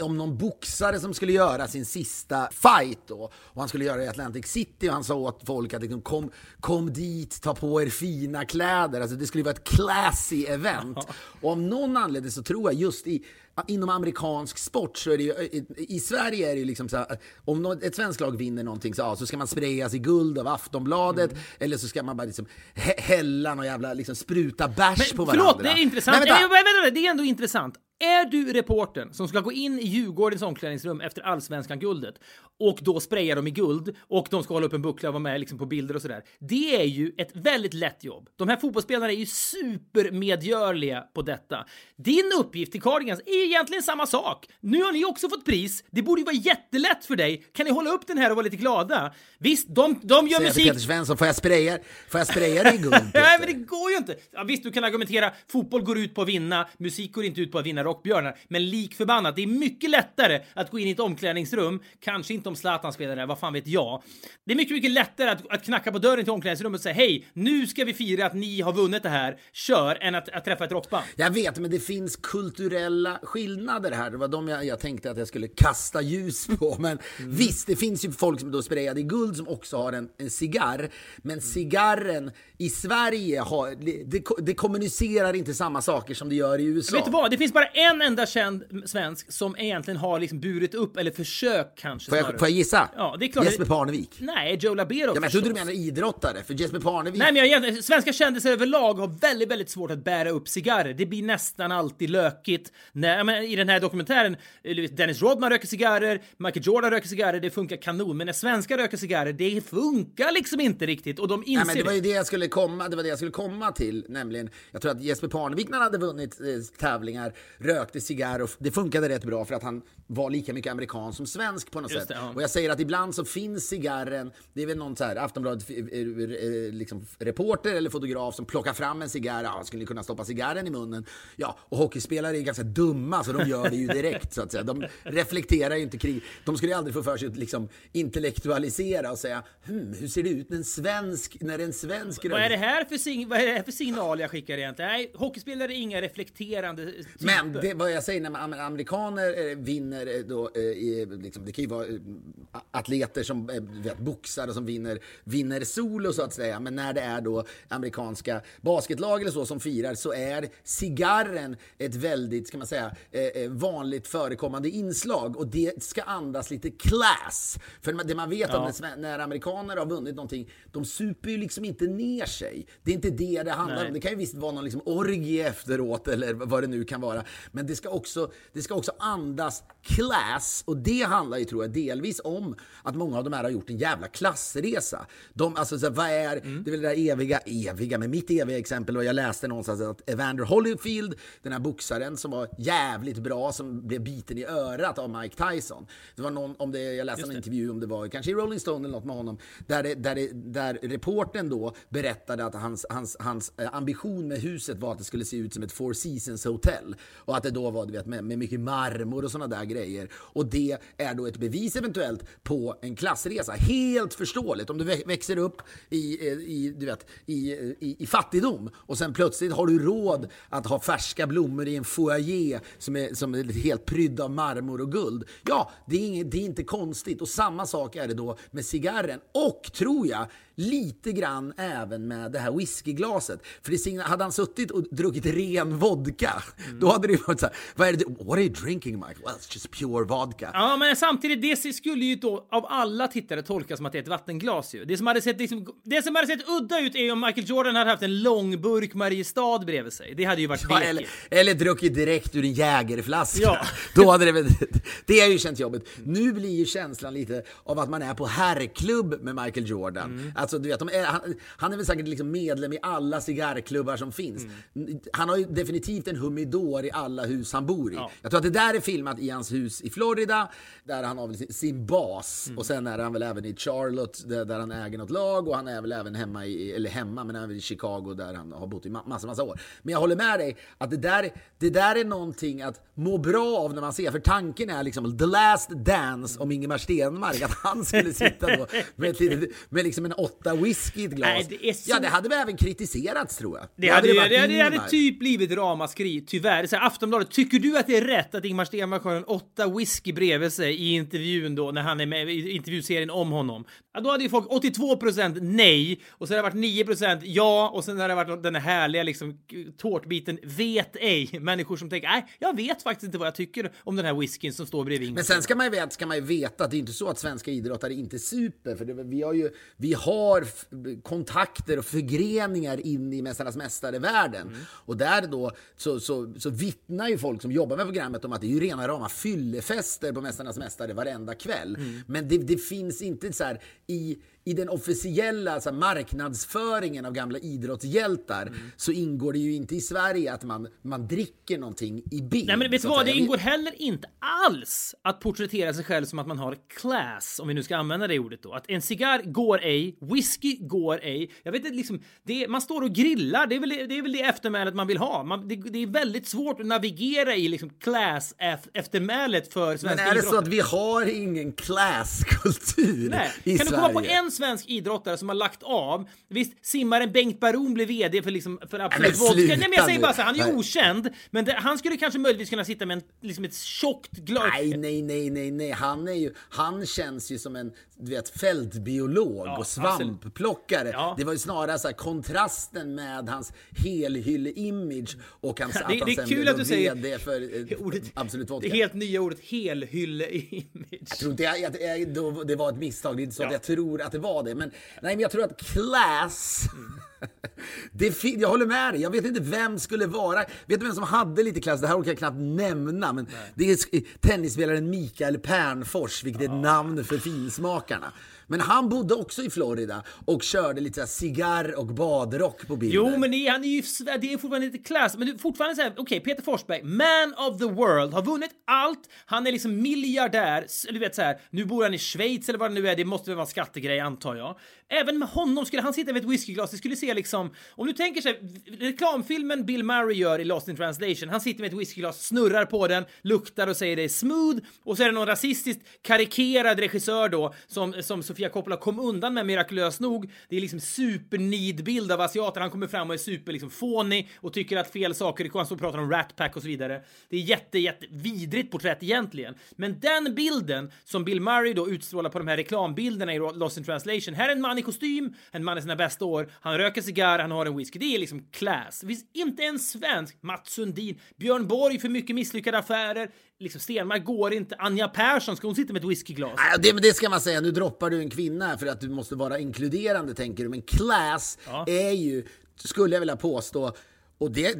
Om någon boxare som skulle göra sin sista fight då. Och han skulle göra det i Atlantic City och han sa åt folk att liksom, kom, kom dit, ta på er fina kläder. Alltså det skulle vara ett classy event. Och av någon anledning så tror jag just i Inom amerikansk sport så är det ju, i, i Sverige är det ju liksom så här, om nå- ett svenskt lag vinner någonting så, ja, så ska man sprayas i guld av Aftonbladet eller så ska man bara liksom hä- hälla någon jävla, liksom spruta bärs på varandra. förlåt, det är intressant. Nej, vänta. Nej, vänta, det är ändå intressant. Är du reportern som ska gå in i Djurgårdens omklädningsrum efter allsvenskan-guldet och då spraya dem i guld och de ska hålla upp en buckla och vara med liksom på bilder och sådär. Det är ju ett väldigt lätt jobb. De här fotbollsspelarna är ju supermedgörliga på detta. Din uppgift till Cardigans är egentligen samma sak. Nu har ni också fått pris. Det borde ju vara jättelätt för dig. Kan ni hålla upp den här och vara lite glada? Visst, de, de gör Säger musik... Peter Svensson, får jag spraya, får jag spraya dig i guld? Nej, men det går ju inte! Ja, visst, du kan argumentera fotboll går ut på att vinna, musik går inte ut på att vinna rockbjörnar. Men lik förbannat, det är mycket lättare att gå in i ett omklädningsrum, kanske inte om Zlatan spelar där, vad fan vet jag. Det är mycket, mycket lättare att, att knacka på dörren till omklädningsrummet och säga hej, nu ska vi fira att ni har vunnit det här, kör, än att, att träffa ett rockband. Jag vet, men det finns kulturella skillnader här. Det var de jag, jag tänkte att jag skulle kasta ljus på. Men Mm. visst, det finns ju folk som då sprayade i guld som också har en, en cigarr. Men cigarren i Sverige har, det, det kommunicerar inte samma saker som det gör i USA. Vet du vad? Det finns bara en enda känd svensk som egentligen har liksom burit upp, eller försökt kanske Får snarare. jag, får jag gissa? Ja, det är klart. Jesper Parnevik. Nej, Joe Labero Ja, men jag trodde du menade idrottare, för Jesper Parnevik... Nej, men jag, svenska kändisar överlag har väldigt, väldigt svårt att bära upp cigarrer. Det blir nästan alltid lökigt. När, menar, I den här dokumentären, eh, Dennis Rodman röker cigarrer, Michael Jordan röker cigarrer, det funkar kanon. Men när svenskar röker cigarrer, det funkar liksom inte riktigt och de inser Nej, men det var ju det jag skulle komma, det var det jag skulle komma till, nämligen jag tror att Jesper Parnevik när han hade vunnit eh, tävlingar rökte cigarr och det funkade rätt bra för att han var lika mycket amerikan som svensk på något Just sätt. det, ja. Och jag säger att ibland så finns cigarren, det är väl någon så här Aftonbladet eh, eh, liksom, reporter eller fotograf som plockar fram en cigarr, ja, skulle kunna stoppa cigarren i munnen? Ja, och hockeyspelare är ganska dumma så de gör det ju direkt så att säga. De reflekterar ju inte kring, de skulle ju aldrig få för sig att liksom intellektualisera och säga, hm, hur ser det ut när en svensk, när en svensk Vad är det här för, sign- vad är det här för signal jag skickar egentligen? Nej, hockeyspelare är inga reflekterande typer. Men det, vad jag säger när man- amerikaner eh, vinner eh, då, eh, i, liksom, det kan ju vara eh, atleter som vet, boxare som vinner, vinner solo så att säga. Men när det är då amerikanska basketlag eller så som firar så är cigarren ett väldigt, ska man säga, vanligt förekommande inslag och det ska andas lite class. För det man vet om när, sve- när amerikaner har vunnit någonting, de super ju liksom inte ner sig. Det är inte det det handlar Nej. om. Det kan ju visst vara någon liksom orgie efteråt eller vad det nu kan vara. Men det ska också, det ska också andas class och det handlar ju tror jag delvis om att många av de här har gjort en jävla klassresa. De, alltså, så vad är, det är väl det där eviga, eviga, men mitt eviga exempel och jag läste någonstans att Evander Holyfield, den här boxaren som var jävligt bra, som blev biten i örat av Mike Tyson. Det var någon, om det, jag läste en intervju om det var kanske i Rolling Stone eller något med honom, där, det, där, det, där reporten då berättade att hans, hans, hans eh, ambition med huset var att det skulle se ut som ett Four Seasons hotell. Och att det då var du vet, med, med mycket marmor och sådana där grejer. Och det är då ett bevis eventuellt på en klassresa. Helt förståeligt. Om du växer upp i, eh, i, du vet, i, eh, i, i fattigdom och sen plötsligt har du råd att ha färska blommor i en foyer som är, som är helt prydd av marmor och guld. Ja, det är, inget, det är inte konstigt. Och samma sak är det då med cigarren. Och, tror jag, lite grann även med det här whiskyglaset. För det hade han suttit och druckit ren vodka, då hade det ju varit så här, vad är det, what are you drinking Michael? Well, it's just pure vodka. Ja, men samtidigt, det skulle ju då av alla tittare tolkas som att det är ett vattenglas ju. Det som hade sett, liksom, det som hade sett udda ut är om Michael Jordan hade haft en långburk Mariestad bredvid sig. Det hade ju varit Ja, eller, eller druckit direkt ur en jägerflaska. Ja. Då hade det väl, det har ju känts jobbigt. Nu blir ju känslan lite av att man är på herrklubb med Michael Jordan. Mm. Alltså, du vet, är, han, han är väl säkert liksom medlem i alla cigarrklubbar som finns. Mm. Han har ju definitivt en humidor i alla hus han bor i. Ja. Jag tror att det där är filmat i hans hus i Florida, där han har sin, sin bas. Mm. Och sen är han väl även i Charlotte, där, där han äger något lag. Och han är väl även hemma i, eller hemma, men även i Chicago där han har bott i ma- massa, massa år. Men jag håller med dig att det där, det där är någonting att må bra av när man ser. För tanken är liksom the last dance om Ingemar Stenmark, att han skulle sitta då med, ett litet, med liksom en åtta whisky i ett glas. Nej, det är så- Ja, det hade väl även kritiserats tror jag. Det Då hade, varit det, hade, det hade typ blivit ramaskri, tyvärr. Så här, Aftonbladet, tycker du att det är rätt att Ingmar Stenmark har en åtta whisky bredvid sig i intervjun då, när han är med i intervjuserien om honom? Ja, då hade ju folk 82% nej, och sen har det varit 9% ja, och sen har det varit den här härliga liksom tårtbiten vet ej. Människor som tänker, nej, jag vet faktiskt inte vad jag tycker om den här whiskyn som står bredvid Ingmar Men sen ska man, ju veta, ska man ju veta att det är inte så att svenska idrottare inte super. För det, vi har ju vi har f- kontakter och förgreningar in i Mästarnas mästare-världen. Och där då så, så, så vittnar ju folk som jobbar med programmet om att det är ju rena rama fyllefester på Mästarnas Mästare varenda kväll. Mm. Men det, det finns inte så här i, i den officiella alltså, marknadsföringen av gamla idrottshjältar Mm. så ingår det ju inte i Sverige att man, man dricker någonting i bild. Nej men vet så du vad, det ingår heller inte alls att porträttera sig själv som att man har class, om vi nu ska använda det ordet då. Att en cigarr går ej, whisky går ej. Jag vet inte liksom, det, man står och grillar, det är väl det, är väl det eftermälet man vill ha. Man, det, det är väldigt svårt att navigera i liksom class ef- eftermälet för Men svenska är det så idrottare. att vi har ingen classkultur i Kan du Sverige? komma på en svensk idrottare som har lagt av? Visst, simmaren Bengt Baron blev VD för, liksom, för Absolut Vodka. Nej, men jag säger bara så han är ju okänd. Men det, han skulle kanske möjligtvis kunna sitta med en, liksom ett tjockt glas. Nej, nej, nej, nej, nej. Han, är ju, han känns ju som en du vet, fältbiolog Ja, och svampplockare. Ja. Det var ju snarare så här, kontrasten med hans helhylle-image och hans, Det- att han det är sen kul blev att du säger för eh, Ordet, Absolut det Vodka. helt nya ordet helhylle-image. Jag tror inte jag, jag, jag, då, det var ett misstag, det är inte så Ja. att jag tror att det var det. Men, nej, men jag tror att class... det fin- jag håller med dig, jag vet inte vem skulle vara... Vet du vem som hade lite klass? Det här orkar jag knappt nämna, men det är tennisspelaren Mikael Pernfors, vilket är ett namn för finsmakarna. Men han bodde också i Florida och körde lite cigarr och badrock på bilder. Jo, men det han är ju det är fortfarande lite klass. Men det fortfarande så här, okej, Peter Forsberg, man of the world, har vunnit allt. Han är liksom miljardär. Du vet så här, nu bor han i Schweiz eller vad det nu är. Det måste väl vara en skattegrej antar jag. Även med honom skulle han sitta med ett whiskyglas. Det skulle se liksom, om du tänker sig reklamfilmen Bill Murray gör i Lost in translation. Han sitter med ett whiskyglas, snurrar på den, luktar och säger det är smooth. Och så är det någon rasistiskt karikerad regissör då som, som Sofia Coppola kom undan med mirakulöst nog. Det är liksom supernidbild av asiater. Han kommer fram och är super liksom fånig och tycker att fel saker, han står och pratar om Rat Pack och så vidare. Det är jätte, jätte vidrigt porträtt egentligen. Men den bilden som Bill Murray då utstrålar på de här reklambilderna i Lost in translation. Här är en man i kostym, en man i sina bästa år. Han röker cigarr, han har en whisky. Det är liksom class. Det finns inte en svensk, Mats Sundin, Björn Borg för mycket misslyckade affärer. Liksom Stenmark går inte. Anja Persson, ska hon sitta med ett whiskyglas? Nej, Det, men det ska man säga, nu droppar du en kvinna för att du måste vara inkluderande tänker du. Men class Ja. är ju, skulle jag vilja påstå, och det,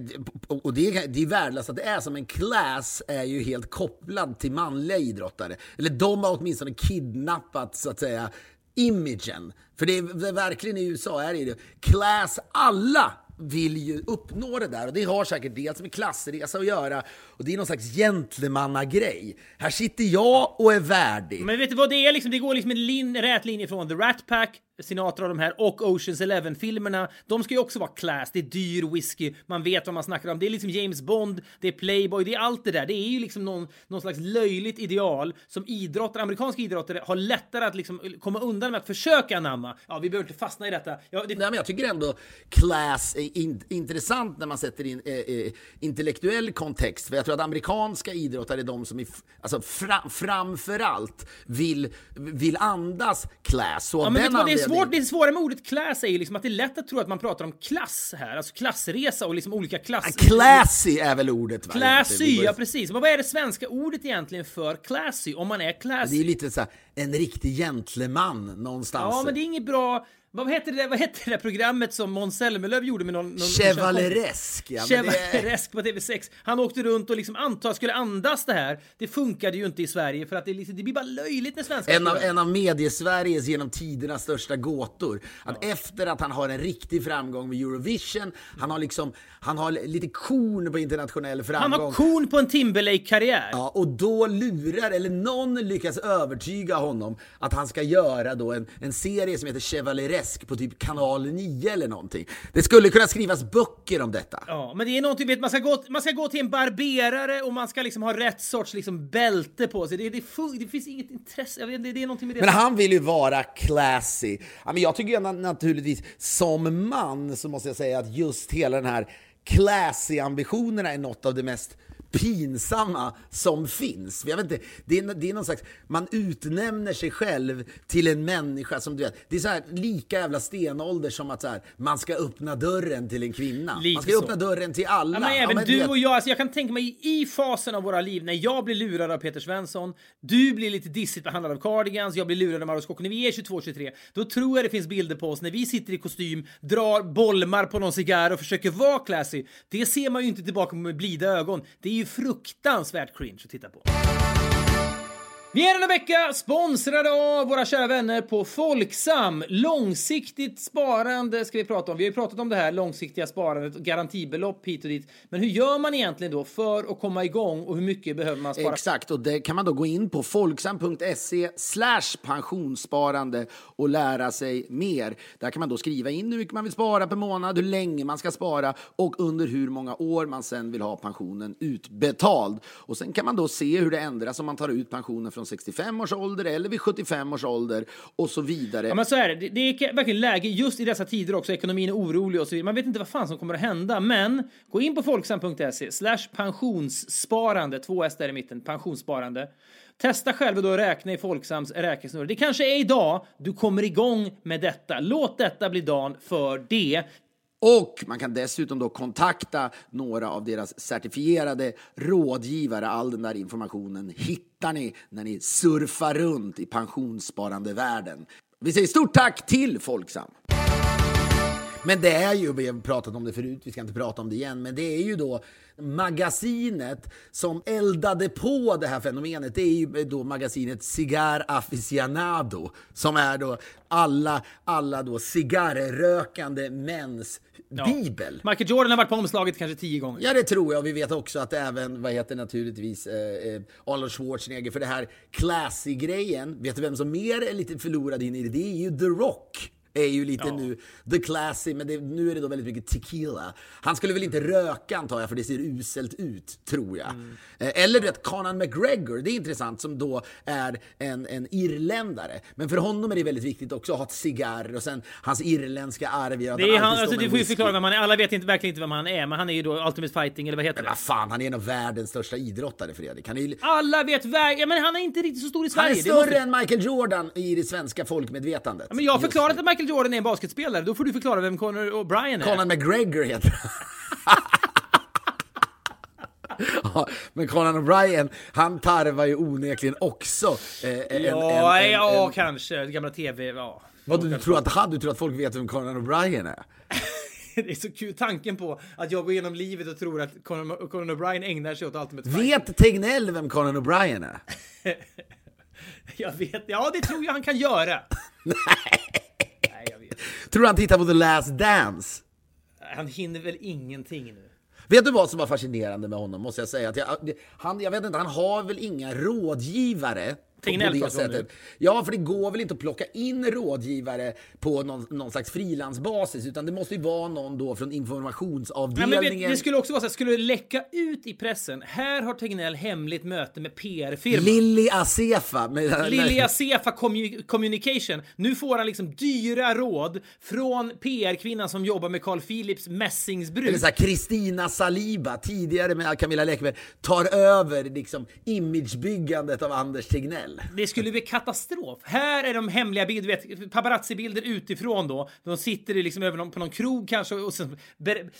och det, det är värdelöst att det är som en class är ju helt kopplad till manliga idrottare. Eller de har åtminstone kidnappat så att säga imagen. För det är verkligen i USA är det ju class, alla vill ju uppnå det där och det har säkert dels med klassresa att göra och det är någon slags gentlemannagrej. Här sitter jag och är värdig. Men vet du vad det är liksom? Det går liksom en lin, rät linje från The Rat Pack, Sinatra och de här och Oceans Eleven-filmerna. De ska ju också vara class. Det är dyr whisky, man vet vad man snackar om. Det är liksom James Bond, det är Playboy, det är allt det där. Det är ju liksom någon, någon slags löjligt ideal som idrottare, amerikanska idrottare har lättare att liksom komma undan med att försöka anamma. Ja, vi behöver inte fastna i detta. Ja, det, Nej, men jag tycker ändå class är in, intressant när man sätter in eh, eh, intellektuell kontext. För jag tror att amerikanska idrottare är de som alltså, fra, framför allt vill, vill andas class. Så Ja, men den det svårt. Det svåra med ordet class är ju liksom att det är lätt att tro att man pratar om klass här, alltså klassresa och liksom olika klass... Classy är väl ordet? Va? Classy, ja precis. Men vad är det svenska ordet egentligen för classy, om man är Det classy? är ju lite så här, en riktig gentleman någonstans. Ja, men det är inget bra... Vad hette det, vad hette det där programmet som Måns Zelmerlöw gjorde med någon... någon Chevaleresk, ja. är- Chevaleresk på TV6. Han åkte runt och liksom anta, skulle andas det här. Det funkade ju inte i Sverige för att det, liksom, det blir bara löjligt när svenskar En av, en av mediesveriges genom tidernas största gåtor. Att efter att han har en riktig framgång med Eurovision, han har liksom, han har lite korn på internationell Han framgång. har kon på en Timberlake-karriär. Ja, och då lurar, eller någon lyckas övertyga honom att han ska göra då en, en serie som heter Chevaleresk på typ kanal 9 eller någonting. Det skulle kunna skrivas böcker om detta. Ja, men det är någonting, vet, man, ska gå, man ska gå till en barberare och man ska liksom ha rätt sorts liksom bälte på sig. Det, det, det finns inget intresse, vet, det, det är någonting med det. Men han vill ju vara classy. Ja, men jag tycker ju na- naturligtvis, som man så måste jag säga att just hela den här classy-ambitionerna är något av det mest pinsamma som finns. Jag vet inte, det, är, det är någon slags, man utnämner sig själv till en människa som du vet, det är så här lika jävla stenålder som att så här, man ska öppna dörren till en kvinna. Lite man ska så. öppna dörren till alla. Ja, men Ja, även men du vet- och jag, alltså jag kan tänka mig i fasen av våra liv när jag blir lurad av Peter Svensson, du blir lite dissigt behandlad av Cardigans, jag blir lurad av Mauro Scocco. När vi är 22-23, då tror jag det finns bilder på oss när vi sitter i kostym, drar bolmar på någon cigarr och försöker vara classy. Det ser man ju inte tillbaka med blida ögon. Det är ju fruktansvärt cringe att titta på. Vi är denna vecka sponsrade av våra kära vänner på Folksam. Långsiktigt sparande ska vi prata om. Vi har ju pratat om det här långsiktiga sparandet och garantibelopp hit och dit. Men hur gör man egentligen då för att komma igång och hur mycket behöver man spara? Exakt, och det kan man då gå in på folksam.se slash pensionssparande och lära sig mer. Där kan man då skriva in hur mycket man vill spara per månad, hur länge man ska spara och under hur många år man sen vill ha pensionen utbetald. Och sen kan man då se hur det ändras om man tar ut pensionen från 65 års ålder eller vid 75 års ålder och så vidare. Ja men så är det. Det, är verkligen läge just i dessa tider också. Ekonomin är orolig och så vidare. Man vet inte vad fan som kommer att hända. Men gå in på folksam.se slash pensionssparande. Två S där i mitten. Pensionssparande. Testa själv då att räkna i Folksams räknesnurra. Det kanske är idag du kommer igång med detta. Låt detta bli dagen för det. Och man kan dessutom då kontakta några av deras certifierade rådgivare. All den där informationen hittar ni när ni surfar runt i pensionssparandevärlden. Vi säger stort tack till Folksam! Men det är ju, vi har pratat om det förut, vi ska inte prata om det igen, men det är ju då magasinet som eldade på det här fenomenet. Det är ju då magasinet Cigar Aficionado som är då alla, alla då cigarrrökande mäns Ja. bibel. Michael Jordan har varit på omslaget kanske tio gånger. Ja, det tror jag. Vi vet också att även, vad heter naturligtvis, eh, eh, Arnold Schwarzenegger, för det här classy-grejen, vet du vem som mer är lite förlorad in i det? Det är ju The Rock. Är ju lite Ja. nu the classy, men det, nu är det då väldigt mycket tequila. Han skulle väl inte röka antar jag, för det ser uselt ut, tror jag. Mm. Eh, eller du vet, Conan McGregor, det är intressant, som då är en, en irländare. Men för honom är det väldigt viktigt också att ha ett cigarr och sen hans irländska arv gör att Det är han, alltså, du får ju förklara vem han är. Alla vet inte, verkligen inte vem han är, men han är ju då Ultimate Fighting, eller vad heter det? Vad fan, han är en av världens största idrottare, Fredrik. Han är, Alla vet. Ja, men han är inte riktigt så stor i han är Sverige. Större måste- än Michael Jordan i det svenska folkmedvetandet. Ja, men jag har förklarat att Michael Jordan är en basketspelare. Då får du förklara vem Conor O'Brien är. Conan McGregor heter han. ja, men Conan O'Brien, han tarvar ju onekligen också eh, en, Ja, en, en, ja, kanske. Gamla TV, ja. Vad, du, tror att, du tror att folk vet vem Conan O'Brien är? Det är så kul tanken på att jag går igenom livet och tror att Conor, Conor O'Brien ägnar sig åt Ultimate Fighting. Vet Tegnell vem Conan O'Brien är? Jag vet, ja det tror jag han kan göra. Nej. Tror du han tittar på The Last Dance? Han hinner väl ingenting nu. Vet du vad som var fascinerande med honom, måste jag säga? Att jag, han, jag vet inte, han har väl inga rådgivare på, på Tegnell det. Ja, för det går väl inte att plocka in rådgivare på någon, någon slags frilansbasis, utan det måste ju vara någon då från informationsavdelningen. men vet, det skulle också vara så här, skulle det läcka ut i pressen. Här har Tegnell hemligt möte med PR-firma. Lilly Asefa. Med, Lilja Sefa Commu- Communication. Nu får han liksom dyra råd från PR-kvinnan som jobbar med Carl Philips mässingsbruk. Eller så här, Kristina Saliba, tidigare med Camilla Läckberg, tar över liksom imagebyggandet av Anders Tegnell. Det skulle bli katastrof. Här är de hemliga bilder, du vet, paparazzi-bilder utifrån då. De sitter liksom över någon, på någon krog kanske och sen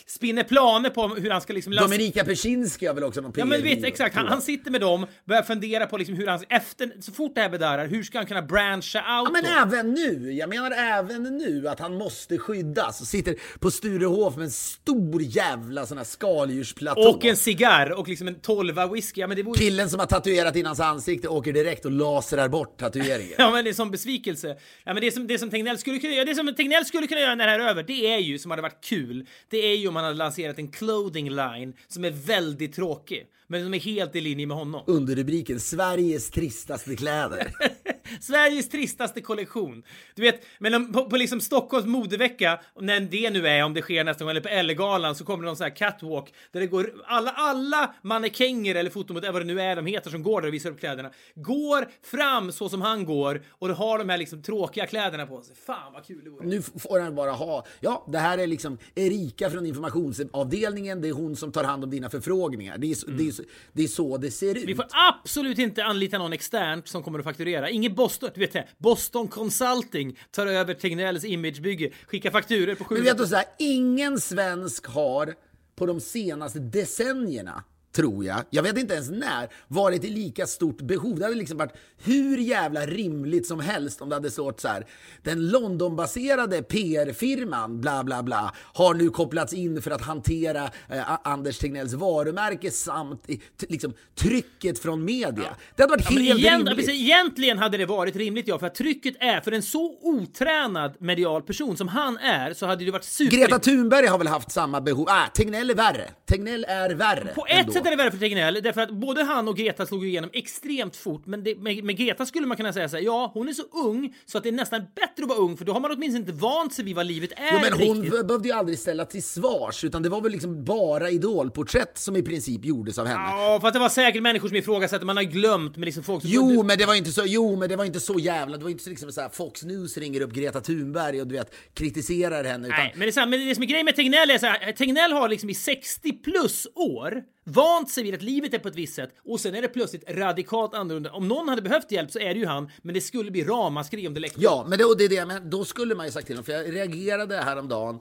spinner planer på hur han ska liksom lösa... Dominika Persinski har väl också någon Ja men vet exakt, han, han sitter med dem, börjar fundera på liksom hur han efter, så fort det här bedarrar, hur ska han kunna branscha out Ja, men då? även nu. Jag menar även nu att han måste skyddas. Och sitter på Sturehof med en stor jävla sån här skaldjursplatå. Och en cigarr och liksom en tolva whisky. Ja men det vore Killen som har tatuerat in hans ansikte åker direkt och lasrar bort tatueringen. Ja men det är som besvikelse. Ja men det som, det som Tegnell skulle kunna göra, det som Tegnell skulle kunna göra när det här är över, det är ju som hade varit kul. Det är ju om man hade lanserat en clothing line som är väldigt tråkig. Men som är helt i linje med honom. Under rubriken Sveriges tristaste kläder. Sveriges tristaste kollektion. Du vet, men om- på, på liksom Stockholms modevecka, när det nu är, om det sker nästa gång, eller på Ellegalan, så kommer det någon sån här catwalk där det går alla, alla mannekänger eller fotomodell, vad det nu är de heter, som går där och visar upp kläderna, går fram så som han går och har de här liksom tråkiga kläderna på sig. Fan vad kul det vore. Nu får han bara ha, ja det här är liksom Erika från informationsavdelningen, det är hon som tar hand om dina förfrågningar. Det är, så- det är, det, är så det ser ut. Vi får absolut inte anlita någon externt som kommer att fakturera. Inget Boston, du vet det, Boston Consulting tar över Tegnells imagebygge, skickar fakturer på sju... Men vet du så här, ingen svensk har på de senaste decennierna tror jag, jag vet inte ens när, varit i lika stort behov. Det hade liksom varit hur jävla rimligt som helst om det hade stått så här. Den Londonbaserade PR-firman, bla bla bla, har nu kopplats in för att hantera eh, Anders Tegnells varumärke samt i, liksom, trycket från media. Det hade varit Ja, helt igen, rimligt. precis, egentligen hade det varit rimligt ja, för att trycket är för en så otränad medial person som han är så hade det varit super... Greta Thunberg har väl haft samma behov. Ah, Tegnell är värre. Tegnell är värre. På ett ändå. sätt är det värre för Tegnell, därför att både han och Greta slog igenom extremt fort. Men det, med, med Greta skulle man kunna säga så här, ja, hon är så ung så att det är nästan bättre att vara ung, för då har man åtminstone inte vant sig vid vad livet är Jo, men hon riktigt. behövde ju aldrig ställa till svars, utan det var väl liksom bara idolporträtt som i princip gjordes av henne. Ja, för att det var säkert människor som ifrågasatte, man har glömt med liksom folk som... Jo, men det var inte så, jo, men det var inte så jävla, det var inte så liksom så här, Fox News ringer upp Greta Thunberg och du vet, kritiserar henne. Utan, Nej, men det, är så här, men det som är grejen med Tegnell är så här, Tegnell har liksom i 60 plus år vant sig vid att livet är på ett visst sätt och sen är det plötsligt radikalt annorlunda. Om någon hade behövt hjälp så är det ju han, men det skulle bli ramaskri om det läckte. Ja, men det, och det är det, men då skulle man ju sagt till honom, för jag reagerade häromdagen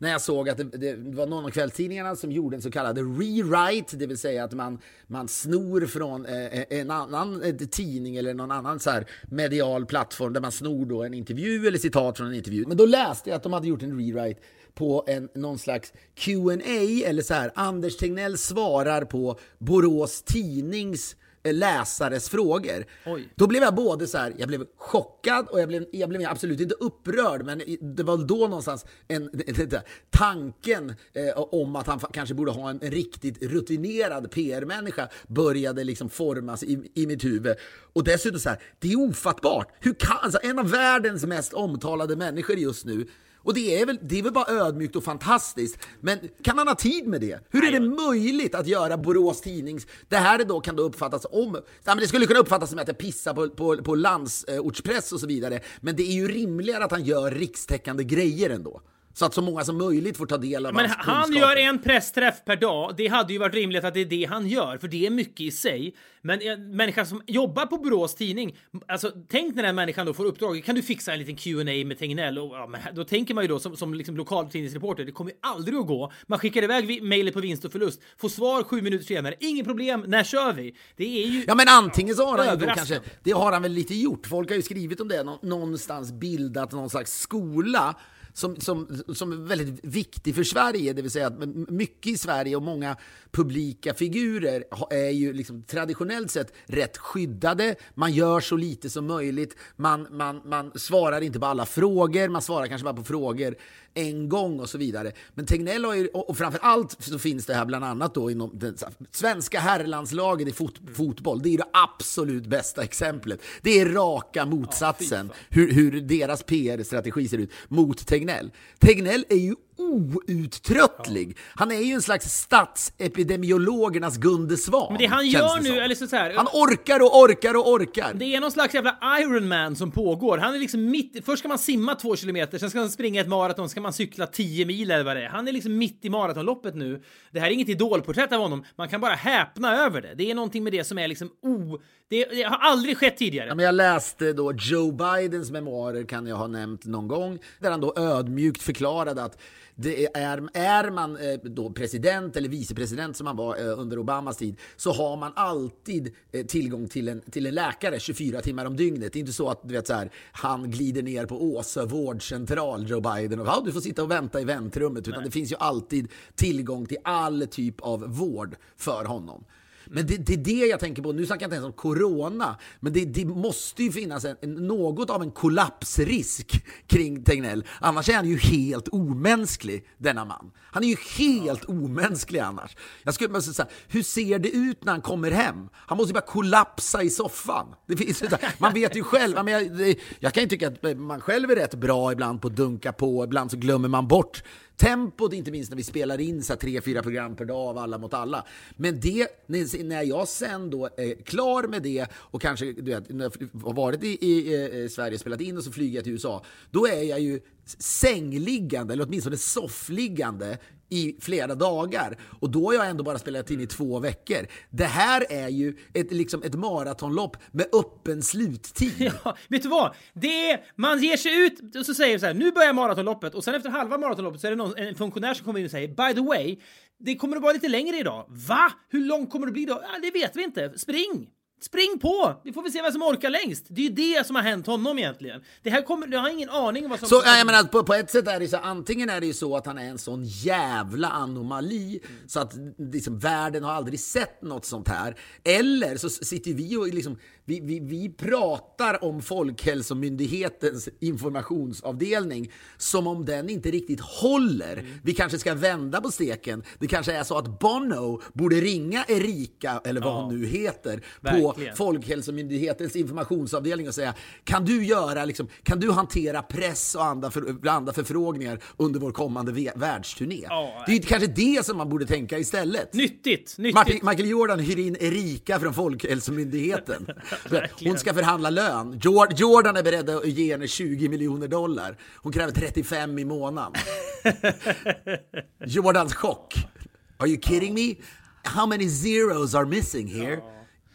när jag såg att det, det var någon av kvällstidningarna som gjorde en så kallad rewrite, det vill säga att man, man snor från eh, eh en annan eh, tidning eller någon annan så här medial plattform där man snor då en intervju eller citat från en intervju. Men då läste jag att de hade gjort en rewrite på en, någon slags Q&A eller så här, Anders Tegnell svarar på Borås Tidnings eh, läsares frågor. Oj. Då blev jag både så här, jag blev chockad och jag blev, jag blev absolut inte upprörd, men det var då någonstans en, en, tanken eh, om att han kanske borde ha en, en riktigt rutinerad PR-människa började liksom formas i, i mitt huvud. Och dessutom så här, det är ofattbart. Hur kan, alltså en av världens mest omtalade människor just nu och det är, väl, det är väl bara ödmjukt och fantastiskt. Men kan han ha tid med det? Hur är det möjligt att göra Borås Tidnings... Det här är då kan då uppfattas om... Men det skulle kunna uppfattas som att jag pissar på, på, på landsortspress och så vidare. Men det är ju rimligare att han gör rikstäckande grejer ändå. Så att så många som möjligt får ta del av Men hans han kunskaper. gör en pressträff per dag. Det hade ju varit rimligt att det är det han gör, för det är mycket i sig. Men en människa som jobbar på Borås tidning, alltså tänk när den människan då får uppdraget, kan du fixa en liten Q&A med Tegnell? Och, ja, då tänker man ju då som, som liksom lokal tidningsreporter, det kommer ju aldrig att gå. Man skickar iväg mejlet på vinst och förlust, får svar sju minuter senare, inget problem, när kör vi? Det är ju... Ja men antingen så har han ju då kanske, det har han väl lite gjort. Folk har ju skrivit om det, nå- någonstans bildat någon slags skola som, som, som är väldigt viktig för Sverige, det vill säga att mycket i Sverige och många publika figurer är ju liksom traditionellt sett rätt skyddade. Man gör så lite som möjligt, man, man, man svarar inte på alla frågor, man svarar kanske bara på frågor en gång och så vidare. Men Tegnell har ju, och och framför allt så finns det här bland annat då inom den svenska herrlandslaget i fot, fotboll. Det är det absolut bästa exemplet. Det är raka motsatsen hur, hur deras PR-strategi ser ut mot Tegnell. Tegnell är ju outtröttlig. Han är ju en slags statsepidemiologernas Gunde Svan. Men det han gör det nu, som. eller så, så här, Han orkar och orkar och orkar. Det är någon slags jävla Iron Man som pågår. Han är liksom mitt... Först ska man simma två kilometer, sen ska man springa ett maraton, sen ska man cykla 10 mil eller vad det är. Han är liksom mitt i maratonloppet nu. Det här är inget idolporträtt av honom. Man kan bara häpna över det. Det är någonting med det som är liksom o... Det, det har aldrig skett tidigare. Ja, men jag läste då Joe Bidens memoarer, kan jag ha nämnt någon gång, där han då ödmjukt förklarade att det är, är man eh, då president eller vicepresident som man var eh, under Obamas tid så har man alltid eh, tillgång till en, till en läkare 24 timmar om dygnet. Det är inte så att du vet, så här, han glider ner på Åsö vårdcentral, Joe Biden, och ja, du får sitta och vänta i väntrummet. Utan det finns ju alltid tillgång till all typ av vård för honom. Men det, det är det jag tänker på. Nu snackar jag inte ens om corona, men det, det måste ju finnas en, en, något av en kollapsrisk kring Tegnell. Annars är han ju helt omänsklig, denna man. Han är ju helt omänsklig annars. Jag skulle bara säga, hur ser det ut när han kommer hem? Han måste ju bara kollapsa i soffan. Det finns, man vet ju själv. Jag, jag kan ju tycka att man själv är rätt bra ibland på att dunka på, ibland så glömmer man bort tempot, inte minst när vi spelar in så här tre, fyra program per dag av Alla mot alla. Men det, när jag sen då är klar med det och kanske du vet, när jag har varit i, i, i Sverige och spelat in och så flyger jag till USA, då är jag ju sängliggande, eller åtminstone soffliggande, i flera dagar. Och då har jag ändå bara spelat in i två veckor. Det här är ju ett, liksom ett maratonlopp med öppen sluttid. Ja, vet du vad? Det är, man ger sig ut och så säger så här, nu börjar maratonloppet och sen efter halva maratonloppet så är det någon, en funktionär som kommer in och säger by the way, det kommer att vara lite längre idag. Va? Hur långt kommer det bli då? Ja, det vet vi inte. Spring! Spring på! Vi får väl se vem som orkar längst. Det är ju det som har hänt honom egentligen. Det här kommer, jag har ingen aning om vad som... Så jag menar, på, på ett sätt är det så, antingen är det ju så att han är en sån jävla anomali så att liksom, världen har aldrig sett något sånt här. Eller så sitter vi och liksom, vi, vi, vi pratar om Folkhälsomyndighetens informationsavdelning som om den inte riktigt håller. Vi kanske ska vända på steken. Det kanske är så att Bono borde ringa Erika, eller vad Ja. hon nu heter, på Verkligen. Folkhälsomyndighetens informationsavdelning och säga kan du göra, liksom, kan du hantera press och andra, för, andra förfrågningar under vår kommande världsturné? Ja, det är kanske det som man borde tänka istället. Nyttigt! Nyttigt! Martin, Michael Jordan hyr in Erika från Folkhälsomyndigheten. Hon ska förhandla lön. Jor- Jordan är beredd att ge henne 20 miljoner dollar. Hon kräver 35 i månaden. Jordans chock. Are you kidding me? How many zeros are missing here?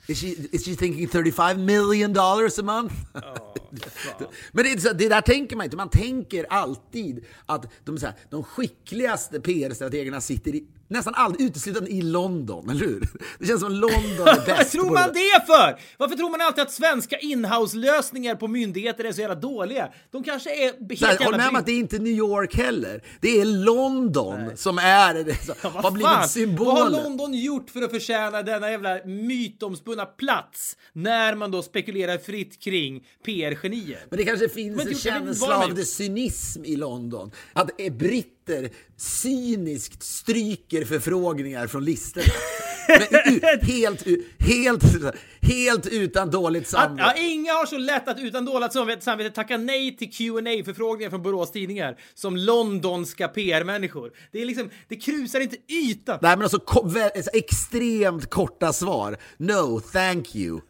Is she, is she thinking 35 million dollars a month? Men det, så, det där tänker man inte. Man tänker alltid att de, så här, de skickligaste PR-strategerna sitter i, nästan aldrig uteslutande i London, eller hur? Det känns som London är Vad bäst tror på man det. för? Varför tror man alltid att svenska inhouse-lösningar på myndigheter är så jävla dåliga? De kanske är helt Så här, jävla håll med om britt- att det är inte New York heller. Det är London som är, så, Ja, vad har blivit fan? Vad har symbolen. London gjort för att förtjäna denna jävla mytomspunna plats när man då spekulerar fritt kring PR-genier? Men det kanske finns Men en känsla vad av det cynism i London. Att eh, britter cyniskt stryker förfrågningar från listorna. Men, helt, helt, helt utan dåligt Att, samvete. ja, inga har så lätt att utan dåligt samvete, tacka nej till qa förfrågningar från Borås Tidningar som londonska PR-människor. Det är liksom, det krusar inte ytan. Nej men alltså alltså, extremt korta svar. No, thank you.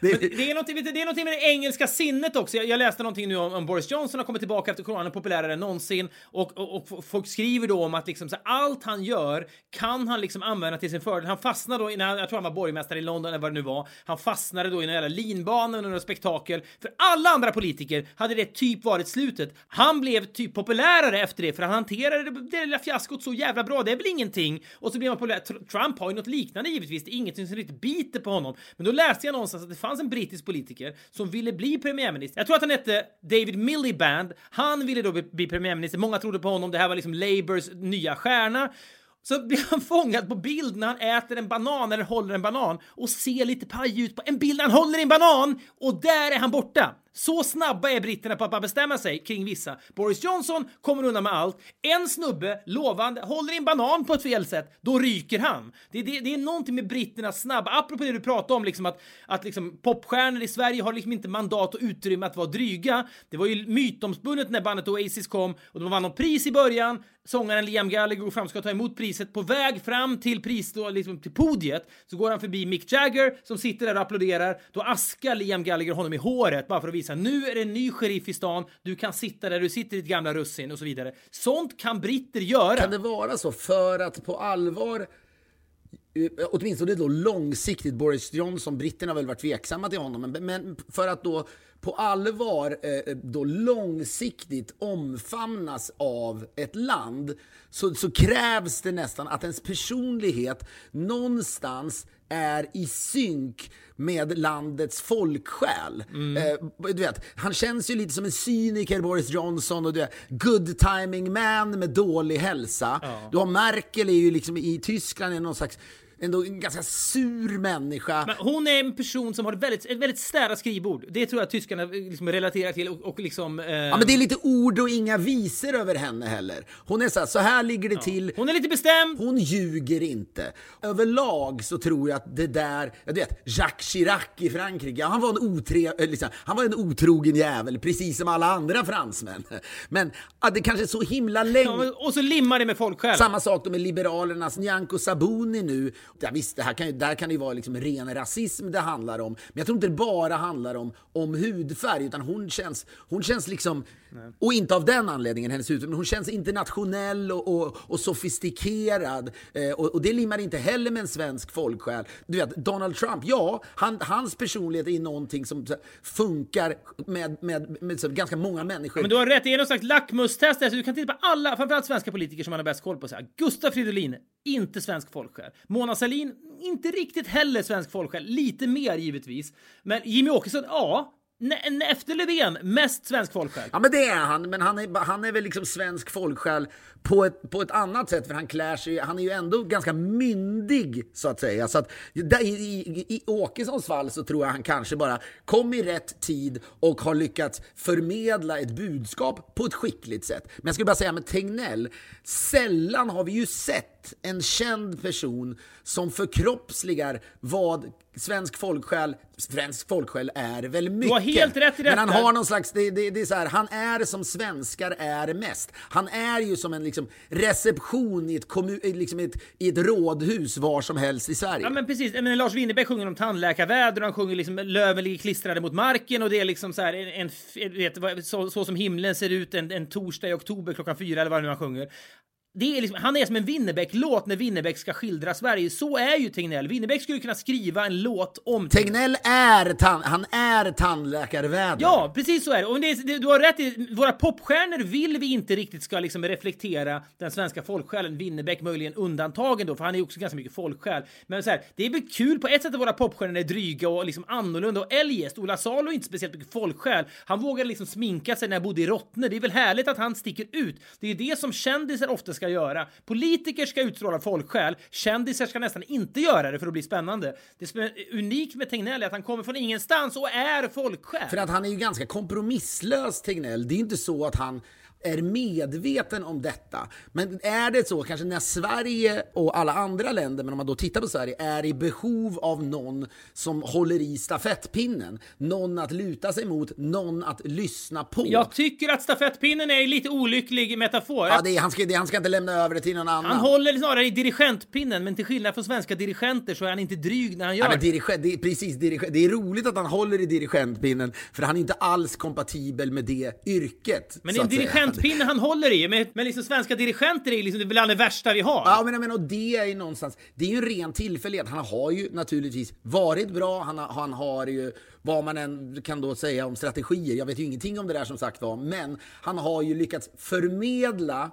Det, det, är vet du, det är någonting med det engelska sinnet också. Jag, jag läste någonting nu om, om Boris Johnson har kommit tillbaka efter coronan, populärare än någonsin. Och, och, och folk skriver då om att liksom, här, allt han gör kan han liksom använda till sin fördel. Han fastnade då, när jag tror han var borgmästare i London eller vad det nu var. Han fastnade då i en jävla linbana under några spektakel. För alla andra politiker hade det typ varit slutet. Han blev typ populärare efter det för han hanterade det, det lilla fiaskot så jävla bra. Det är väl ingenting. Och så blev han populär. Trump har ju något liknande givetvis. Det är ingenting som riktigt biter på honom. Men då läste jag någonstans att det fanns en brittisk politiker som ville bli premiärminister. Jag tror att han hette David Miliband. Han ville då bli, bli premiärminister. Många trodde på honom. Det här var liksom Labours nya stjärna. Så blir han fångad på bild när han äter en banan eller håller en banan och ser lite paj ut på en bild när han håller en banan och där är han borta. Så snabba är britterna på att bestämma sig kring vissa. Boris Johnson kommer undan med allt. En snubbe, lovande, håller i en banan på ett fel sätt, då ryker han. Det, det, det är någonting med britternas snabba, apropå det du pratade om, liksom att, att liksom popstjärnor i Sverige har liksom inte mandat och utrymme att vara dryga. Det var ju mytomspunnet när bandet Oasis kom och de vann något pris i början. Sångaren Liam Gallagher går fram och ska ta emot priset. På väg fram till pris då, liksom till podiet så går han förbi Mick Jagger som sitter där och applåderar. Då askar Liam Gallagher honom i håret bara för att visa nu är det en ny sheriff i stan. Du kan sitta där du sitter i ditt gamla russin och så vidare. Sånt kan britter göra. kan det vara så för att på allvar eh, åtminstone då långsiktigt, Boris Johnson, britterna har väl varit tveksamma till honom, men, men för att då på allvar eh, eh, då långsiktigt omfamnas av ett land så, så krävs det nästan att ens personlighet någonstans är i synk med landets folksjäl. Eh, du vet, han känns ju lite som en cyniker, Boris Johnson, och du vet, good timing man med dålig hälsa. Du har Merkel är ju liksom i Tyskland är någon slags ändå en ganska sur människa. Men hon är en person som har ett väldigt, ett väldigt städat skrivbord. Det tror jag tyskarna liksom relaterar till och, och liksom... Eh, Ja, men det är lite ord och inga visor över henne heller. Hon är så här, så här ligger det till. Hon är lite bestämd. Hon ljuger inte. Överlag så tror jag att det där, jag vet, Jacques Chirac i Frankrike, han var en, otre, eh, liksom, han var en otrogen jävel, precis som alla andra fransmän. Men att det kanske är så himla länge... Ja, och så limmar det med folksjälen. Samma sak då med Liberalernas Nyamko Sabuni nu. Ja, visst, det här kan, ju- där kan det ju vara liksom ren rasism det handlar om. Men jag tror inte det bara handlar om, om hudfärg, utan hon känns, hon känns liksom och inte av den anledningen, hennes utseende. Hon känns internationell och, och, och sofistikerad. Eh, och, och, det limmar inte heller med en svensk folksjäl. Du vet, Donald Trump, ja, han, hans personlighet är någonting som funkar med, med, med, med så, ganska många människor. Men du har rätt, det är någon slags lackmustest. Alltså, du kan titta på alla, framförallt svenska politiker som man har bäst koll på. Så här. Gustav Fridolin, inte svensk folksjäl. Mona Sahlin, inte riktigt heller svensk folksjäl. Lite mer givetvis. Men Jimmy Åkesson, ja, efter Löfven, mest svensk folksjäl. Ja men det är han, men han är, han är väl liksom svensk folksjäl på ett, på ett annat sätt för han klär sig, han är ju ändå ganska myndig så att säga. Så att där, i, i, i Åkessons fall så tror jag han kanske bara kom i rätt tid och har lyckats förmedla ett budskap på ett skickligt sätt. Men jag skulle bara säga med Tegnell, sällan har vi ju sett en känd person som förkroppsligar vad svensk folksjäl, svensk folksjäl är väl mycket. Du har helt rätt i detta. Men han har någon slags, det, det, det är så här, han är som svenskar är mest. Han är ju som en liksom, reception i ett, kommun, liksom ett, i ett rådhus var som helst i Sverige. Ja men precis, men Lars Winnerbäck sjunger om tandläkarväder och han sjunger liksom löven ligger klistrade mot marken och det är liksom så här en, en vet, så, så som himlen ser ut en, en torsdag i oktober klockan fyra eller vad nu han sjunger. Det är liksom, han är som en Winnerbäck-låt när Winnerbäck ska skildra Sverige. Så är ju Tegnell. Winnerbäck skulle kunna skriva en låt om... Tegnell är, tan han är tandläkarväder. Ja, precis så är det. Och det, det, du har rätt i, våra popstjärnor vill vi inte riktigt ska liksom reflektera den svenska folksjälen. Winnerbäck möjligen undantagen då, för han är ju också ganska mycket folksjäl. Men så här, det är väl kul på ett sätt att våra popstjärnor är dryga och liksom annorlunda och eljest. Ola Salo är inte speciellt mycket folksjäl. Han vågade liksom sminka sig när jag bodde i Rottne. Det är väl härligt att han sticker ut. Det är det som kändisar ofta ska göra. Politiker ska utstråla folksjäl, kändisar ska nästan inte göra det för att bli spännande. Det som är unikt med Tegnell är att han kommer från ingenstans och är folksjäl. För att han är ju ganska kompromisslös, Tegnell. Det är inte så att han är medveten om detta. Men är det så, kanske när Sverige och alla andra länder, men om man då tittar på Sverige, är i behov av någon som håller i stafettpinnen, någon att luta sig mot, någon att lyssna på. Jag tycker att stafettpinnen är en lite olycklig metafor. Ja, det är, han, ska, det, han ska inte lämna över det till någon annan. Han håller snarare i dirigentpinnen, men till skillnad från svenska dirigenter så är han inte dryg när han gör ja, men dirigent, det. Är, precis, dirigent, det är roligt att han håller i dirigentpinnen, för han är inte alls kompatibel med det yrket. Men en dirigent dirigentpinne han håller i, men, men liksom svenska dirigenter är liksom bland det värsta vi har. Ja, men jag menar, och det är ju någonstans, det är ju en ren tillfällighet. Han har ju naturligtvis varit bra, han har, han har ju vad man än kan då säga om strategier. Jag vet ju ingenting om det där som sagt var, men han har ju lyckats förmedla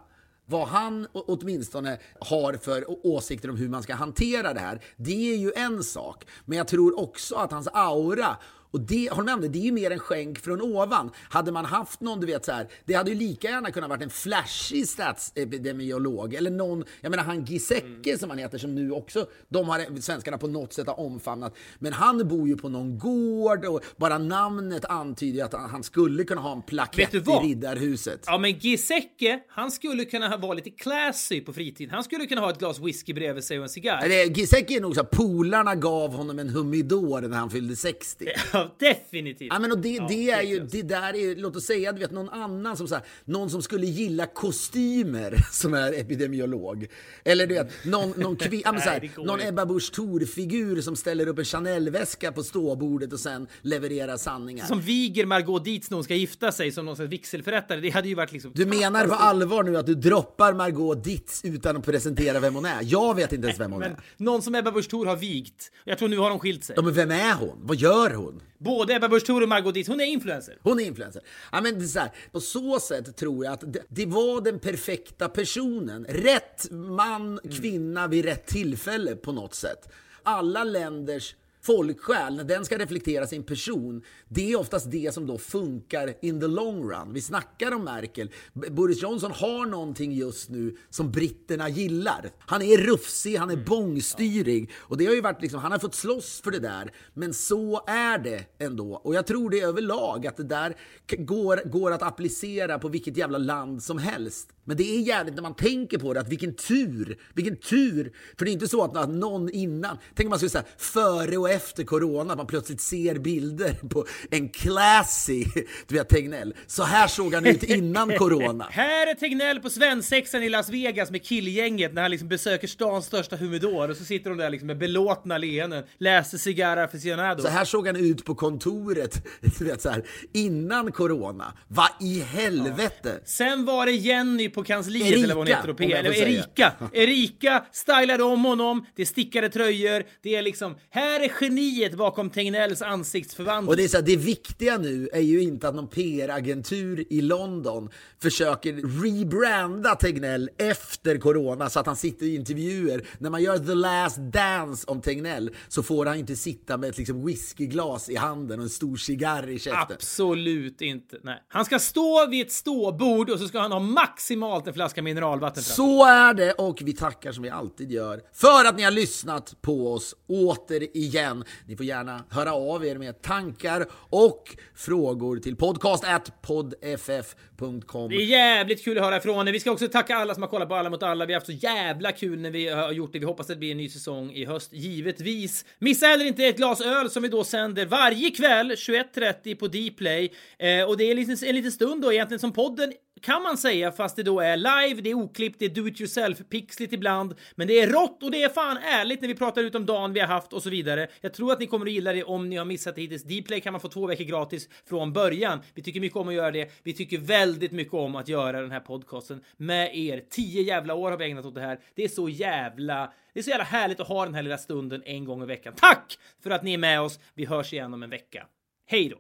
vad han åtminstone har för åsikter om hur man ska hantera det här, det är ju en sak. Men jag tror också att hans aura och det, håll med om det, det är ju mer en skänk från ovan. Hade man haft någon, du vet så här, det hade ju lika gärna kunnat varit en flashig statsepidemiolog eller någon, jag menar han Giesecke mm. som han heter som nu också, de har svenskarna på något sätt har omfamnat. Men han bor ju på någon gård och bara namnet antyder att han skulle kunna ha en plakett i Riddarhuset. Ja, men Giesecke, han skulle kunna vara lite classy på fritiden. Han skulle kunna ha ett glas whisky bredvid sig och en cigarr. Giesecke är nog så polarna gav honom en humidor när han fyllde 60. Ja, definitivt. Ja, men och det, ja, det är ju, det där är, låt oss säga, du vet någon annan som så här, någon som skulle gilla kostymer som är epidemiolog. Eller du vet, någon, någon, kvi, ja, så här, någon Ebba Busch Thor-figur som ställer upp en Chanel-väska på ståbordet och sen levererar sanningar. Som viger Margot Dietz när hon ska gifta sig som någon slags vigselförrättare. Det hade ju varit liksom... Du menar på allvar nu att du droppar Margot Dietz utan att presentera vem hon är? Jag vet inte ens vem hon men, är. Någon som Ebba Busch Thor har vigt. Jag tror nu har de skilt sig. Ja, men vem är hon? Vad gör hon? Både Ebba Busch Thor och Margot Dietz. Hon är influencer. Hon är influencer. Ja, men det så här, på så sätt tror jag att det, det, var den perfekta personen. Rätt man, kvinna vid rätt tillfälle på något sätt. Alla länders folksjäl, när den ska reflektera sin person, det är oftast det som då funkar in the long run. Vi snackar om Merkel. Boris Johnson har någonting just nu som britterna gillar. Han är rufsig, han är mm. bångstyrig. Och det har ju varit liksom, han har fått slåss för det där. Men så är det ändå. Och jag tror det överlag, att det där går, går att applicera på vilket jävla land som helst. Men det är jävligt när man tänker på det, att vilken tur, vilken tur. För det är inte så att någon innan, tänk om man skulle säga före och efter corona, man plötsligt ser bilder på en classy, du vet Tegnell. Så här såg han ut innan corona. Här är Tegnell på svensexan i Las Vegas med killgänget när han liksom besöker stans största humidor och så sitter de där liksom med belåtna leenden, läser Cigarra aficionado. Så här såg han ut på kontoret, du vet så här, innan corona. Vad i helvete? Sen var det Jenny på kansliet Erika, eller vad hon heter, jag eller. Erika. Erika stylade om honom, det är stickade tröjor, det är liksom, här är geniet bakom Tegnells ansiktsförvandling. Och det är så här, det viktiga nu är ju inte att någon PR-agentur i London försöker rebranda Tegnell efter corona så att han sitter i intervjuer. När man gör the last dance om Tegnell så får han inte sitta med ett liksom whiskyglas i handen och en stor cigarr i käften. Absolut inte. Nej. Han ska stå vid ett ståbord och så ska han ha maximalt en flaska mineralvatten. Så är det och vi tackar som vi alltid gör för att ni har lyssnat på oss återigen. Ni får gärna höra av er med tankar och frågor till podcast@podff.com. Det är jävligt kul att höra ifrån er. Vi ska också tacka alla som har kollat på Alla mot alla. Vi har haft så jävla kul när vi har gjort det. Vi hoppas att det blir en ny säsong i höst, givetvis. Missa heller inte ett glas öl som vi då sänder varje kväll 21.30 på Dplay. Eh, och det är en liten, en liten stund då egentligen som podden kan man säga, fast det då är live, det är oklippt, det är do it yourself, pixligt ibland, men det är rått och det är fan ärligt när vi pratar ut om dagen vi har haft och så vidare. Jag tror att ni kommer att gilla det om ni har missat det hittills. Dplay kan man få två veckor gratis från början. Vi tycker mycket om att göra det. Vi tycker väldigt mycket om att göra den här podcasten med er. Tio jävla år har vi ägnat åt det här. Det är så jävla det är så jävla härligt att ha den här lilla stunden en gång i veckan. Tack för att ni är med oss. Vi hörs igen om en vecka. Hej då!